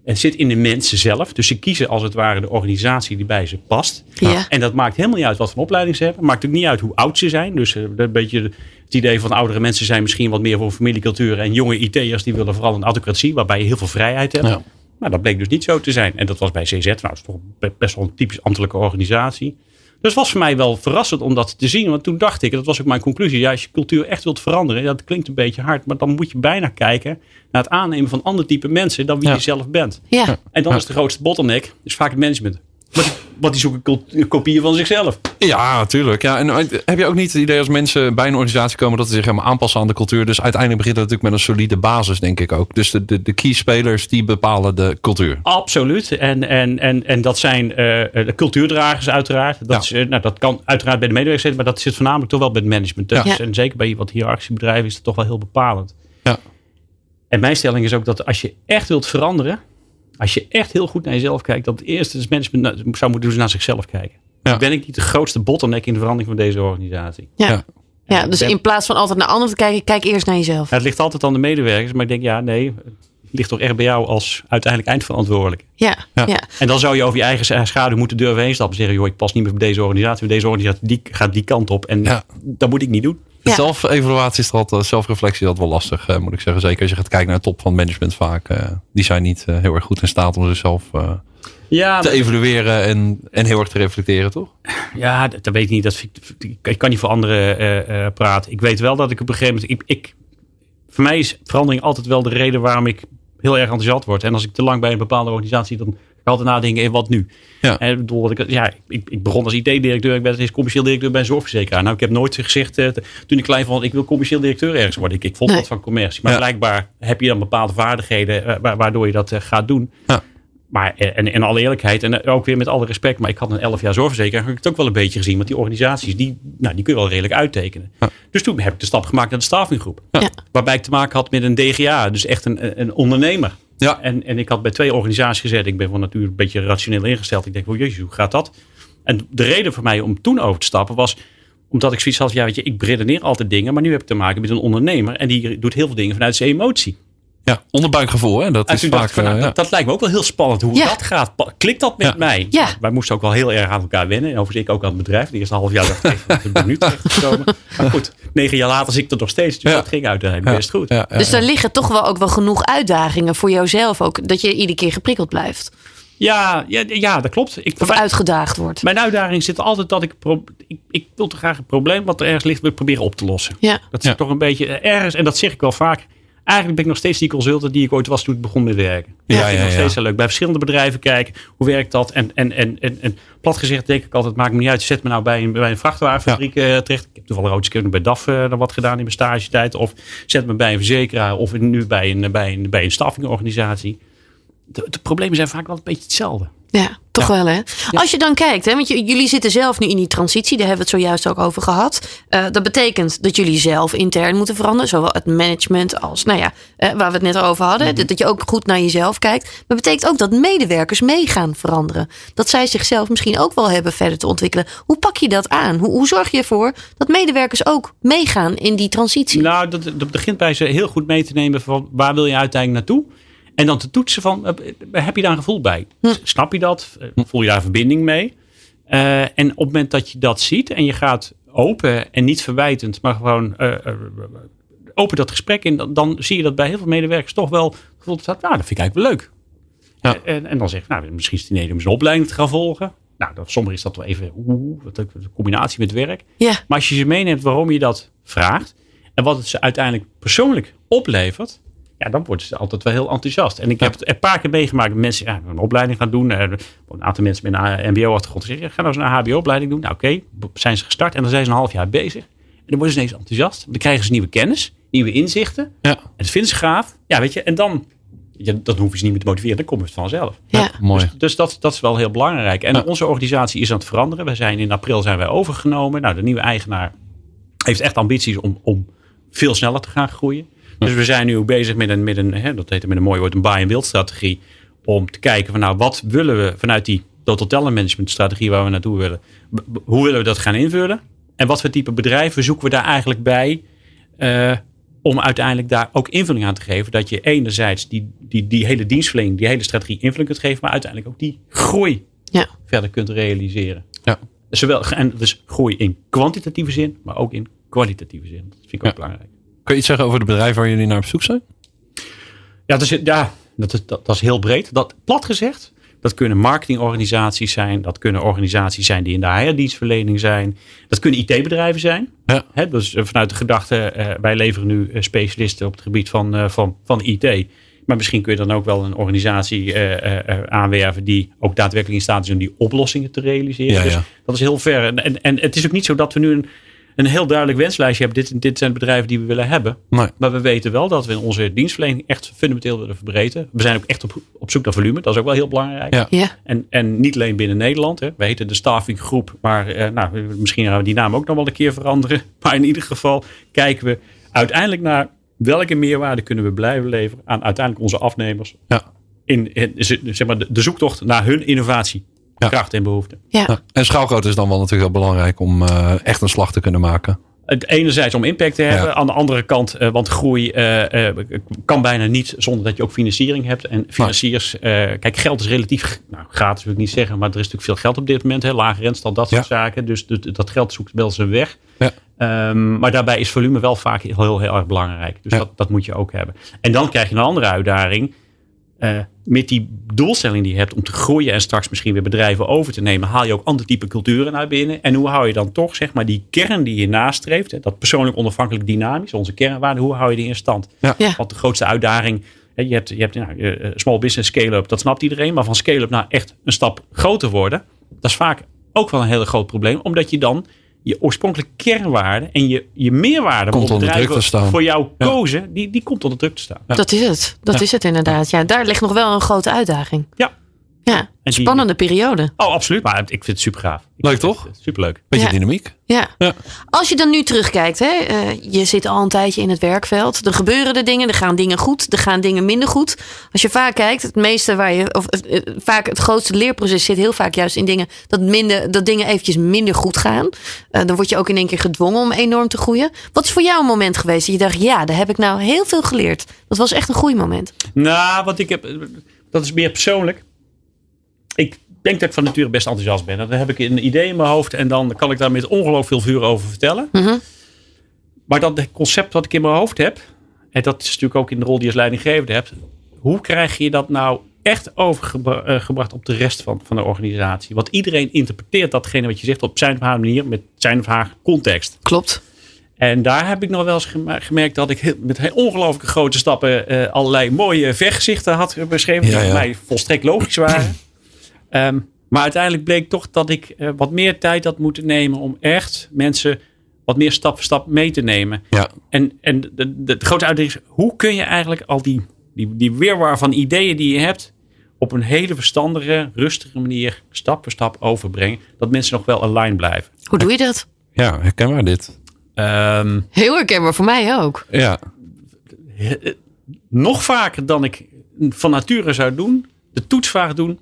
het zit in de mensen zelf. Dus ze kiezen als het ware de organisatie die bij ze past. Ja. En dat maakt helemaal niet uit wat voor opleiding ze hebben. Maakt ook niet uit hoe oud ze zijn. Dus een beetje het idee van oudere mensen zijn misschien wat meer voor familiecultuur. En jonge IT'ers die willen vooral een autocratie waarbij je heel veel vrijheid hebt. Ja. Nou, dat bleek dus niet zo te zijn. En dat was bij CZ. Nou, dat is toch best wel een typisch ambtelijke organisatie. Dus het was voor mij wel verrassend om dat te zien. Want toen dacht ik, en dat was ook mijn conclusie. Ja, als je cultuur echt wilt veranderen, dat klinkt een beetje hard. Maar dan moet je bijna kijken naar het aannemen van ander type mensen dan wie ja. je zelf bent. Ja. En dan is de grootste bottleneck, dus vaak het management. Want die, zoeken kopieën van zichzelf. Ja, natuurlijk. Ja, en heb je ook niet het idee als mensen bij een organisatie komen dat ze zich helemaal aanpassen aan de cultuur? Dus uiteindelijk begint het natuurlijk met een solide basis, denk ik ook. Dus de, de, de key spelers die bepalen de cultuur. Absoluut. En, en, en, en dat zijn uh, de cultuurdragers uiteraard. Dat, ja. is, nou, dat kan uiteraard bij de medewerkers zitten, maar dat zit voornamelijk toch wel bij het management. Dus, ja. En zeker bij wat hiërarchische bedrijven is dat toch wel heel bepalend. Ja. En mijn stelling is ook dat als je echt wilt veranderen, als je echt heel goed naar jezelf kijkt, dat het eerste het management zou moeten doen naar zichzelf kijken. Ja. Ben ik niet de grootste bottleneck in de verandering van deze organisatie? Ja. ja. ja dus in plaats van altijd naar anderen te kijken, kijk eerst naar jezelf. het ligt altijd aan de medewerkers, maar ik denk ja, nee, het ligt toch echt bij jou als uiteindelijk eindverantwoordelijk. Ja, ja. ja. En dan zou je over je eigen schaduw moeten durven heen stappen. Zeggen, joh, ik pas niet meer bij deze organisatie. Deze organisatie die gaat die kant op. En ja. dat moet ik niet doen. Ja. Zelfevaluatie is altijd, zelfreflectie is dat wel lastig, uh, moet ik zeggen. Zeker als je gaat kijken naar de top van management vaak. Uh, die zijn niet uh, heel erg goed in staat om zichzelf ja, te evalueren en, en heel erg te reflecteren, toch? Ja, dat, dat weet ik niet. Dat, ik, ik kan niet voor anderen praten. Ik weet wel dat ik op een gegeven moment... Ik, ik, voor mij is verandering altijd wel de reden waarom ik heel erg enthousiast word. En als ik te lang bij een bepaalde organisatie... dan altijd nadenken, in wat nu? Ja. En bedoel, wat ik, ja, ik, ik begon als IT-directeur, ik ben eens commercieel directeur bij een zorgverzekeraar. Nou, ik heb nooit gezegd, uh, toen ik klein vond, ik wil commercieel directeur ergens worden. Ik, ik vond nee. dat van commercie. Maar ja. blijkbaar heb je dan bepaalde vaardigheden uh, waardoor je dat uh, gaat doen. Ja. Maar en in alle eerlijkheid, en ook weer met alle respect, maar ik had een elf jaar zorgverzekeraar, heb ik het ook wel een beetje gezien. Want die organisaties, die, nou, die kun je wel redelijk uittekenen. Ja. Dus toen heb ik de stap gemaakt naar de staffinggroep. Ja. Waarbij ik te maken had met een DGA, dus echt een, een ondernemer. Ja. En, en ik had bij twee organisaties gezet. Ik ben van natuur een beetje rationeel ingesteld. Ik denk, oh jezus, hoe gaat dat? En de reden voor mij om toen over te stappen was omdat ik zoiets had, ja, weet je, ik redeneer altijd dingen, maar nu heb ik te maken met een ondernemer en die doet heel veel dingen vanuit zijn emotie. Ja, onderbuikgevoel, hè? Dat, is vaak, van, nou, uh, dat, dat, lijkt me ook wel heel spannend hoe ja. dat gaat. Klikt dat met ja. mij? Ja. Wij moesten ook wel heel erg aan elkaar wennen. En overigens ik ook aan het bedrijf. De eerste half jaar dacht ik, ik ben nu terechtgekomen. Maar goed, negen jaar later zit ik er nog steeds. Dus dat ging uiteindelijk best goed. Dus er liggen toch wel ook wel genoeg uitdagingen voor jouzelf ook. Dat je iedere keer geprikkeld blijft. Ja, ja, ja, dat klopt. Ik, of uitgedaagd wordt. Mijn uitdaging zit altijd dat ik, ik... Ik wil toch graag een probleem wat er ergens ligt, wil proberen op te lossen. Ja. Dat is toch een beetje ergens, en dat zeg ik wel vaak eigenlijk ben ik nog steeds die consultant die ik ooit was toen ik begon met werken. Ja, dat vind ik nog steeds heel leuk. Bij verschillende bedrijven kijken, hoe werkt dat? En, en, en, en, en plat gezegd denk ik altijd, maakt me niet uit. Zet me nou bij een, bij een vrachtwagenfabriek eh, terecht. Ik heb toevallig ooit eens bij DAF eh, wat gedaan in mijn stagetijd. Of zet me bij een verzekeraar of nu bij een, bij een, bij een staffingorganisatie. De, de problemen zijn vaak wel een beetje hetzelfde. Ja, toch Ja. wel hè. Als je dan kijkt, hè, want jullie zitten zelf nu in die transitie, daar hebben we het zojuist ook over gehad. Eh, dat betekent dat jullie zelf intern moeten veranderen, zowel het management als, nou ja, eh, waar we het net over hadden. Mhm. dat, dat je ook goed naar jezelf kijkt. Maar betekent ook dat medewerkers mee gaan veranderen. Dat zij zichzelf misschien ook wel hebben verder te ontwikkelen. Hoe pak je dat aan? Hoe, hoe zorg je ervoor dat medewerkers ook meegaan in die transitie? Nou, dat, dat begint bij ze heel goed mee te nemen van waar wil je uiteindelijk naartoe? En dan te toetsen van, eh, heb je daar een gevoel bij? Snap je dat? Eh, Voel je daar verbinding mee? Eh, en op het moment dat je dat ziet en je gaat open en niet verwijtend, maar gewoon eh, open dat gesprek in, dan, dan zie je dat bij heel veel medewerkers toch wel het gevoel staat, nou, dat vind ik eigenlijk wel leuk. Ja. En, en dan zeg ik, nou, misschien is het idee om een opleiding te gaan volgen. Nou, sommigen is dat wel even oeh, wat een combinatie met werk. Ja, Maar als je ze meeneemt waarom je dat vraagt en wat het ze uiteindelijk persoonlijk oplevert, ja, dan worden ze altijd wel heel enthousiast. En ik heb het een paar keer meegemaakt dat mensen ja, een opleiding gaan doen. Eh, Een aantal mensen met een MBO-achtergrond zeggen, ga nou eens een HBO-opleiding doen. Nou, oké, zijn ze gestart en dan zijn ze een half jaar bezig. En dan worden ze ineens enthousiast. Dan krijgen ze nieuwe kennis, nieuwe inzichten. Ja, En dat vinden ze gaaf. Ja, weet je, en dan, ja, dan hoef je ze niet meer te motiveren. Dan komt het vanzelf. ja. mooi. Dus, dus dat, dat is wel heel belangrijk. En Ja. onze organisatie is aan het veranderen. We zijn in april zijn wij overgenomen. Nou, de nieuwe eigenaar heeft echt ambities om, om veel sneller te gaan groeien. Dus we zijn nu ook bezig met een, met een hè, dat heet met een mooi woord, een buy and build strategie. Om te kijken van nou, wat willen we vanuit die total talent management strategie waar we naartoe willen. Hoe willen we dat gaan invullen? En wat voor type bedrijven zoeken we daar eigenlijk bij? eh, om uiteindelijk daar ook invulling aan te geven. Dat je enerzijds die, die, die hele dienstverlening, die hele strategie invulling kunt geven. Maar uiteindelijk ook die groei Ja. verder kunt realiseren. Ja. Zowel, en dus groei in kwantitatieve zin, maar ook in kwalitatieve zin. Dat vind ik ook Ja. belangrijk. Kun je iets zeggen over de bedrijven waar jullie naar op zoek zijn? Ja, dat is, ja dat, is, dat, dat is heel breed. Dat, plat gezegd, dat kunnen marketingorganisaties zijn. Dat kunnen organisaties zijn die in de HR-dienstverlening zijn. Dat kunnen IT-bedrijven zijn. Ja. Hè, dus eh, vanuit de gedachte, eh, wij leveren nu eh, specialisten op het gebied van, van, van IT. Maar misschien kun je dan ook wel een organisatie aanwerven die ook daadwerkelijk in staat is om die oplossingen te realiseren. Ja, dus ja. dat is heel ver. En, en, en het is ook niet zo dat we nu een, een heel duidelijk wenslijstje hebben. Dit, dit zijn de bedrijven die we willen hebben. Nee. Maar we weten wel dat we in onze dienstverlening echt fundamenteel willen verbreden. We zijn ook echt op, op zoek naar volume. Dat is ook wel heel belangrijk. Ja. Ja, En, en niet alleen binnen Nederland. Hè. We heten de staffinggroep. Maar eh, nou, misschien gaan we die naam ook nog wel een keer veranderen. Maar in ieder geval kijken we uiteindelijk naar welke meerwaarde kunnen we blijven leveren aan uiteindelijk onze afnemers. Ja. In, in zeg maar, de, de zoektocht naar hun innovatie, Ja. kracht en behoefte. ja. Ja. En schaalgrootte is dan wel natuurlijk heel belangrijk om eh, echt een slag te kunnen maken. Het enerzijds om impact te hebben. Ja. Aan de andere kant, eh, want groei eh, eh, kan bijna niet zonder dat je ook financiering hebt. En financiers, eh, kijk, geld is relatief, nou, gratis wil ik niet zeggen, maar er is natuurlijk veel geld op dit moment. Hè, lage rentestand, dat soort Ja. zaken. Dus dat, geld zoekt wel zijn weg. Ja. Ehm, maar daarbij is volume wel vaak heel, heel, heel erg belangrijk. Dus Ja. dat, dat moet je ook hebben. En dan krijg je een andere uitdaging. Eh, met die doelstelling die je hebt om te groeien en straks misschien weer bedrijven over te nemen, haal je ook ander type culturen naar binnen. En hoe hou je dan toch zeg maar die kern die je nastreeft, hè, dat persoonlijk onafhankelijk dynamisch, onze kernwaarden, hoe hou je die in stand? Ja. Ja. Want de grootste uitdaging, hè, je hebt, je hebt nou, eh, small business scale-up, dat snapt iedereen, maar van scale-up naar echt een stap groter worden, dat is vaak ook wel een heel groot probleem, omdat je dan je oorspronkelijke kernwaarde en je, je meerwaarde Komt onder druk te staan. voor jou Ja. kozen, die, die komt onder druk te staan. Dat is het. Dat Ja. is het inderdaad. Ja, daar ligt nog wel een grote uitdaging. Ja. Ja, die- spannende periode. Oh, absoluut. Maar ik vind het super gaaf. Leuk toch? Superleuk. Beetje Ja. dynamiek. Ja. Ja. Als je dan nu terugkijkt, hè, eh, je zit al een tijdje in het werkveld. Er gebeuren er dingen, er gaan dingen goed, er gaan dingen minder goed. Als je vaak kijkt, het meeste waar je, of eh, eh, vaak het grootste leerproces zit heel vaak juist in dingen dat, minder, dat dingen eventjes minder goed gaan. Eh, dan word je ook in één keer gedwongen om enorm te groeien. Wat is voor jou een moment geweest dat je dacht, ja, daar heb ik nou heel veel geleerd. Dat was echt een groeimoment. Nou, wat ik heb, dat is meer persoonlijk. Ik denk dat ik van nature best enthousiast ben. Dan heb ik een idee in mijn hoofd en dan kan ik daar met ongelooflijk veel vuur over vertellen. Mhm. Maar dat concept wat ik in mijn hoofd heb, en dat is natuurlijk ook in de rol die je als leidinggevende hebt. Hoe krijg je dat nou echt overgebracht op de rest van, van de organisatie? Want iedereen interpreteert datgene wat je zegt op zijn of haar manier, met zijn of haar context. Klopt. En daar heb ik nog wel eens gemerkt dat ik met heel ongelooflijke grote stappen eh, allerlei mooie vergezichten had beschreven. Ja, Die ja. voor mij volstrekt logisch waren. Ehm, maar uiteindelijk bleek toch dat ik eh, wat meer tijd had moeten nemen om echt mensen wat meer stap voor stap mee te nemen. Ja. En, en de, de, de grote uitdaging is, hoe kun je eigenlijk al die, die, die weerwar van ideeën die je hebt, op een hele verstandige, rustige manier stap voor stap overbrengen. Dat mensen nog wel aligned blijven. Hoe doe je dat? Ja, herkenbaar dit. Ehm, Heel herkenbaar voor mij ook. Ja, nog vaker dan ik van nature zou doen, de toetsvraag doen.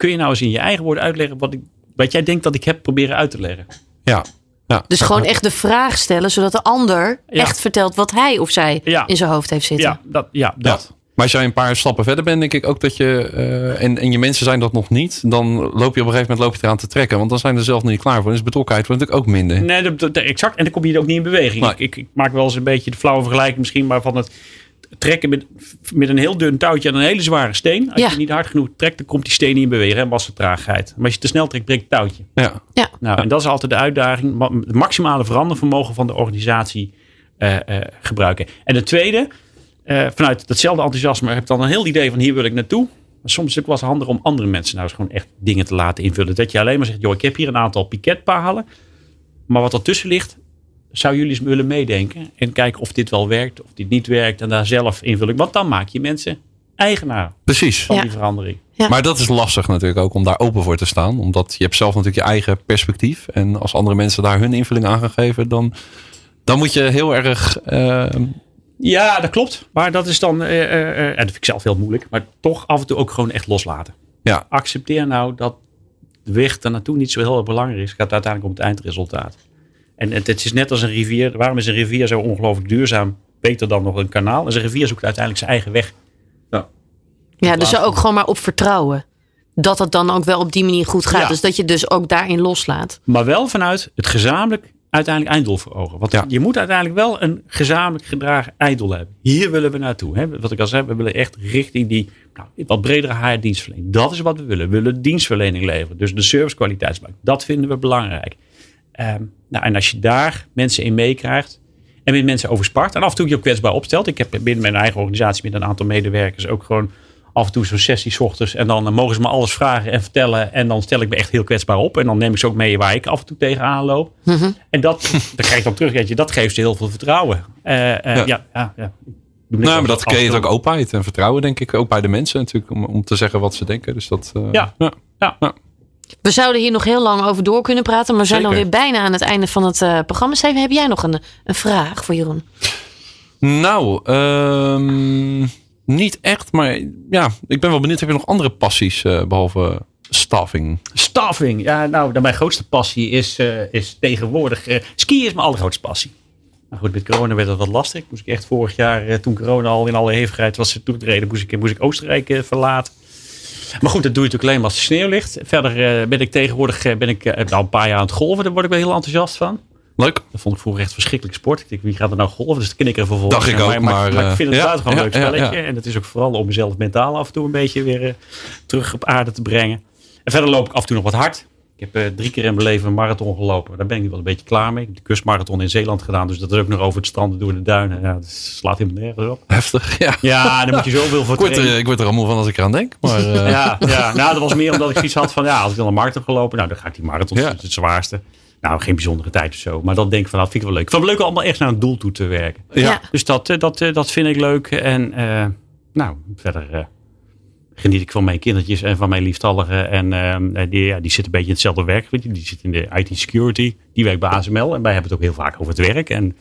Kun je nou eens in je eigen woorden uitleggen wat, ik, wat jij denkt dat ik heb proberen uit te leggen? ja. ja. Dus gewoon echt de vraag stellen, zodat de ander Ja. echt vertelt wat hij of zij Ja. in zijn hoofd heeft zitten. Ja, dat. Ja, Ja. dat. Maar als jij een paar stappen verder bent, denk ik ook dat je. eh, en, en je mensen zijn dat nog niet. Dan loop je op een gegeven moment loop je eraan te trekken. Want dan zijn ze er zelf nog niet klaar voor. Dus betrokkenheid wordt natuurlijk ook minder. Nee, dat, dat- exact. En dan kom je ook niet in beweging. Nee. Ik, ik, ik maak wel eens een beetje de flauwe vergelijking misschien, maar van het trekken met, met een heel dun touwtje aan een hele zware steen. Als Ja. je niet hard genoeg trekt, dan komt die steen niet in beweging. hè, massatraagheid. Maar als je te snel trekt, breekt het touwtje. Ja, Nou, en dat is altijd de uitdaging. Het maximale verandervermogen van de organisatie eh, eh, gebruiken. En de tweede, eh, vanuit datzelfde enthousiasme heb dan een heel idee van hier wil ik naartoe. Maar soms is het wel eens handig om andere mensen nou eens gewoon echt dingen te laten invullen. Dat je alleen maar zegt, joh, ik heb hier een aantal piketpalen. Maar wat ertussen ligt, zou jullie eens willen meedenken. En kijken of dit wel werkt, of dit niet werkt. En daar zelf invulling. Want dan maak je mensen eigenaar precies. van Ja. die verandering. Ja. Maar dat is lastig natuurlijk ook om daar open voor te staan. Omdat je hebt zelf natuurlijk je eigen perspectief. En als andere mensen daar hun invulling aan gaan geven, dan, dan moet je heel erg. eh, Ja, dat klopt. Maar dat is dan, eh, eh, eh, en dat vind ik zelf heel moeilijk, maar toch af en toe ook gewoon echt loslaten. ja, Accepteer nou dat de weg daar naartoe niet zo heel erg belangrijk is. Het gaat uiteindelijk om het eindresultaat. En het, het is net als een rivier. Waarom is een rivier zo ongelooflijk duurzaam? Beter dan nog een kanaal. Dus een rivier zoekt uiteindelijk zijn eigen weg. Ja, dus ook gewoon maar op vertrouwen. Dat het dan ook wel op die manier goed gaat. Ja. Dus dat je dus ook daarin loslaat. Maar wel vanuit het gezamenlijk uiteindelijk einddoel voor ogen. Want Ja. je moet uiteindelijk wel een gezamenlijk gedragen einddoel hebben. Hier willen we naartoe. Hè? Wat ik al zei, we willen echt richting die nou, wat bredere HR-dienstverlening. Dat is wat we willen. We willen dienstverlening leveren. Dus de servicekwaliteitsbank. Dat vinden we belangrijk. Ehm, nou, en als je daar mensen in meekrijgt en met mensen over spart en af en toe je ook kwetsbaar opstelt. Ik heb binnen mijn eigen organisatie met een aantal medewerkers ook gewoon af en toe zo'n sessie ochtends. En dan eh, mogen ze me alles vragen en vertellen. En dan stel ik me echt heel kwetsbaar op. En dan neem ik ze ook mee waar ik af en toe tegenaan loop. En dat, dat krijg je dan terug. weet je, Dat geeft ze heel veel vertrouwen. Eh, eh, Ja. ja. Ja, ja, nou, maar dat creëert ook openheid en vertrouwen, denk ik. Ook bij de mensen natuurlijk, om, om te zeggen wat ze denken. Dus dat. eh, Ja. Ja. We zouden hier nog heel lang over door kunnen praten. Maar we zijn Zeker. alweer bijna aan het einde van het eh, programma. Steven, heb jij nog een, een vraag voor Jeroen? Nou, ehm, niet echt, maar ja, ik ben wel benieuwd. Heb je nog andere passies eh, behalve staffing? Staffing. Ja, nou, mijn grootste passie is, eh, is tegenwoordig. eh skiën is mijn allergrootste passie. Nou goed, met corona werd dat wat lastig. Moest ik echt vorig jaar, eh, toen corona al in alle hevigheid was toegetreden, moest ik, moest ik Oostenrijk verlaten. Maar goed, dat doe je natuurlijk alleen maar als de sneeuw ligt. Verder eh, ben ik tegenwoordig eh, ben ik, eh, nou, een paar jaar aan het golven. Daar word ik wel heel enthousiast van. Leuk. Dat vond ik vroeger echt verschrikkelijk sport. Ik denk, wie gaat er nou golven? Dus dat ken ik er vervolgens. Dacht ik Maar- ook, maar, maar, maar, ik vind het ja, buitengewoon ja, leuk spelletje. ja. En het is ook vooral om mezelf mentaal af en toe een beetje weer terug op aarde te brengen. En verder loop ik af en toe nog wat hard. Ik heb eh, drie keer in mijn leven een marathon gelopen. Daar ben ik wel een beetje klaar mee. Ik heb de kustmarathon in Zeeland gedaan. Dus dat is ook nog over het strand door de duinen. Ja, dat slaat helemaal nergens op. Heftig, ja. Ja, daar moet je zoveel voor Ik word, er, ik word er allemaal van als ik eraan denk. Maar, eh, Ja, ja, nou, dat was meer omdat ik zoiets had van, ja, als ik dan een marathon gelopen, nou, dan ga ik die marathon, Ja. dat is het zwaarste. Nou, geen bijzondere tijd of zo. Maar dat denk ik van, dat vind ik wel leuk. Ik vond het leuk om allemaal echt naar een doel toe te werken. ja. Ja. Dus dat, eh, dat, dat vind ik leuk. En eh, nou, verder eh, geniet ik van mijn kindertjes en van mijn liefstalligen. En eh, die, ja, die zitten een beetje in hetzelfde werkgebied. Die zit in de IT security. Die werkt bij ASML. En wij hebben het ook heel vaak over het werk. En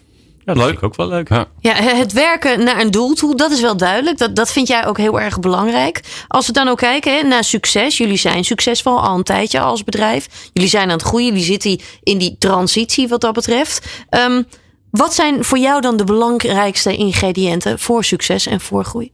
ja, dat Leuk. vind ik ook wel leuk. Ja. Ja, het werken naar een doel toe, dat is wel duidelijk. Dat, dat vind jij ook heel erg belangrijk. Als we dan ook kijken hè, naar succes. Jullie zijn succesvol al een tijdje als bedrijf. Jullie zijn aan het groeien. Jullie zitten in die transitie wat dat betreft. Ehm, wat zijn voor jou dan de belangrijkste ingrediënten voor succes en voor groei?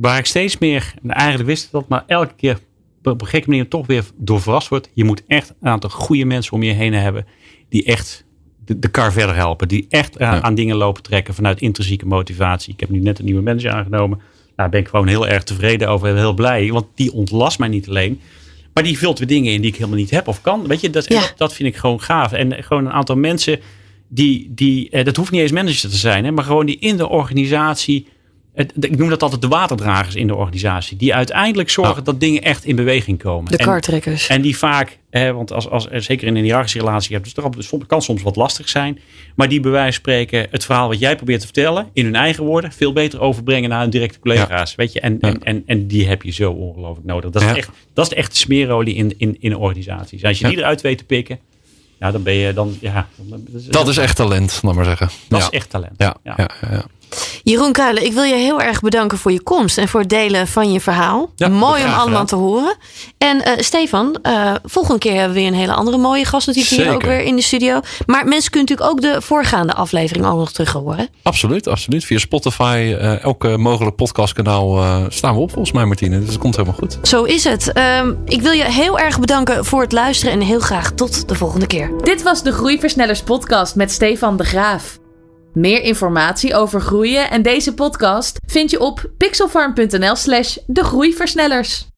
Waar ik steeds meer, en eigenlijk wist ik dat, maar elke keer op een gekke manier toch weer door verrast wordt. Je moet echt een aantal goede mensen om je heen hebben. Die echt de, de kar verder helpen. Die echt aan, Ja. aan dingen lopen trekken vanuit intrinsieke motivatie. Ik heb nu net een nieuwe manager aangenomen. Nou, daar ben ik gewoon heel erg tevreden over en heel blij. Want die ontlast mij niet alleen. Maar die vult weer dingen in die ik helemaal niet heb of kan. Weet je, dat, Ja. dat, dat vind ik gewoon gaaf. En gewoon een aantal mensen die, die, eh, dat hoeft niet eens manager te zijn, hè, maar gewoon die in de organisatie. Het, ik noem dat altijd de waterdragers in de organisatie. Die uiteindelijk zorgen dat dingen echt in beweging komen. De En- kartrekkers. en die vaak, hè, want als, als, zeker in een hiërarchische relatie hebt, dus het soms- kan soms wat lastig zijn. Maar die bij wijze van spreken het verhaal wat jij probeert te vertellen, in hun eigen woorden, veel beter overbrengen naar hun directe collega's. Weet je? En, Ja. en, en, en die heb je zo ongelooflijk nodig. Dat is, Ja. echt, dat is de echte smeerolie in, in, in organisaties. En als je die eruit weet te pikken, ja, dan ben je dan, ja. dan- Dat is echt talent, laat maar zeggen. dat ja. is echt talent. Ja, Ja. Jeroen Kuilen, ik wil je heel erg bedanken voor je komst en voor het delen van je verhaal. Ja, Mooi om allemaal gedaan. te horen. En eh, Stefan, eh, volgende keer hebben we weer een hele andere mooie gast natuurlijk hier ook weer in de studio. Maar mensen kunnen natuurlijk ook de voorgaande aflevering ook nog terug horen. Absoluut, absoluut. Via Spotify, eh elke mogelijk podcastkanaal eh, staan we op volgens mij Martine. Dus het komt helemaal goed. Zo is het. Ehm, ik wil je heel erg bedanken voor het luisteren en heel graag tot de volgende keer. Dit was de Groeiversnellers podcast met Stefan de Graaf. Meer informatie over groeien en deze podcast vind je op pixelfarm.nl slash de groeiversnellers.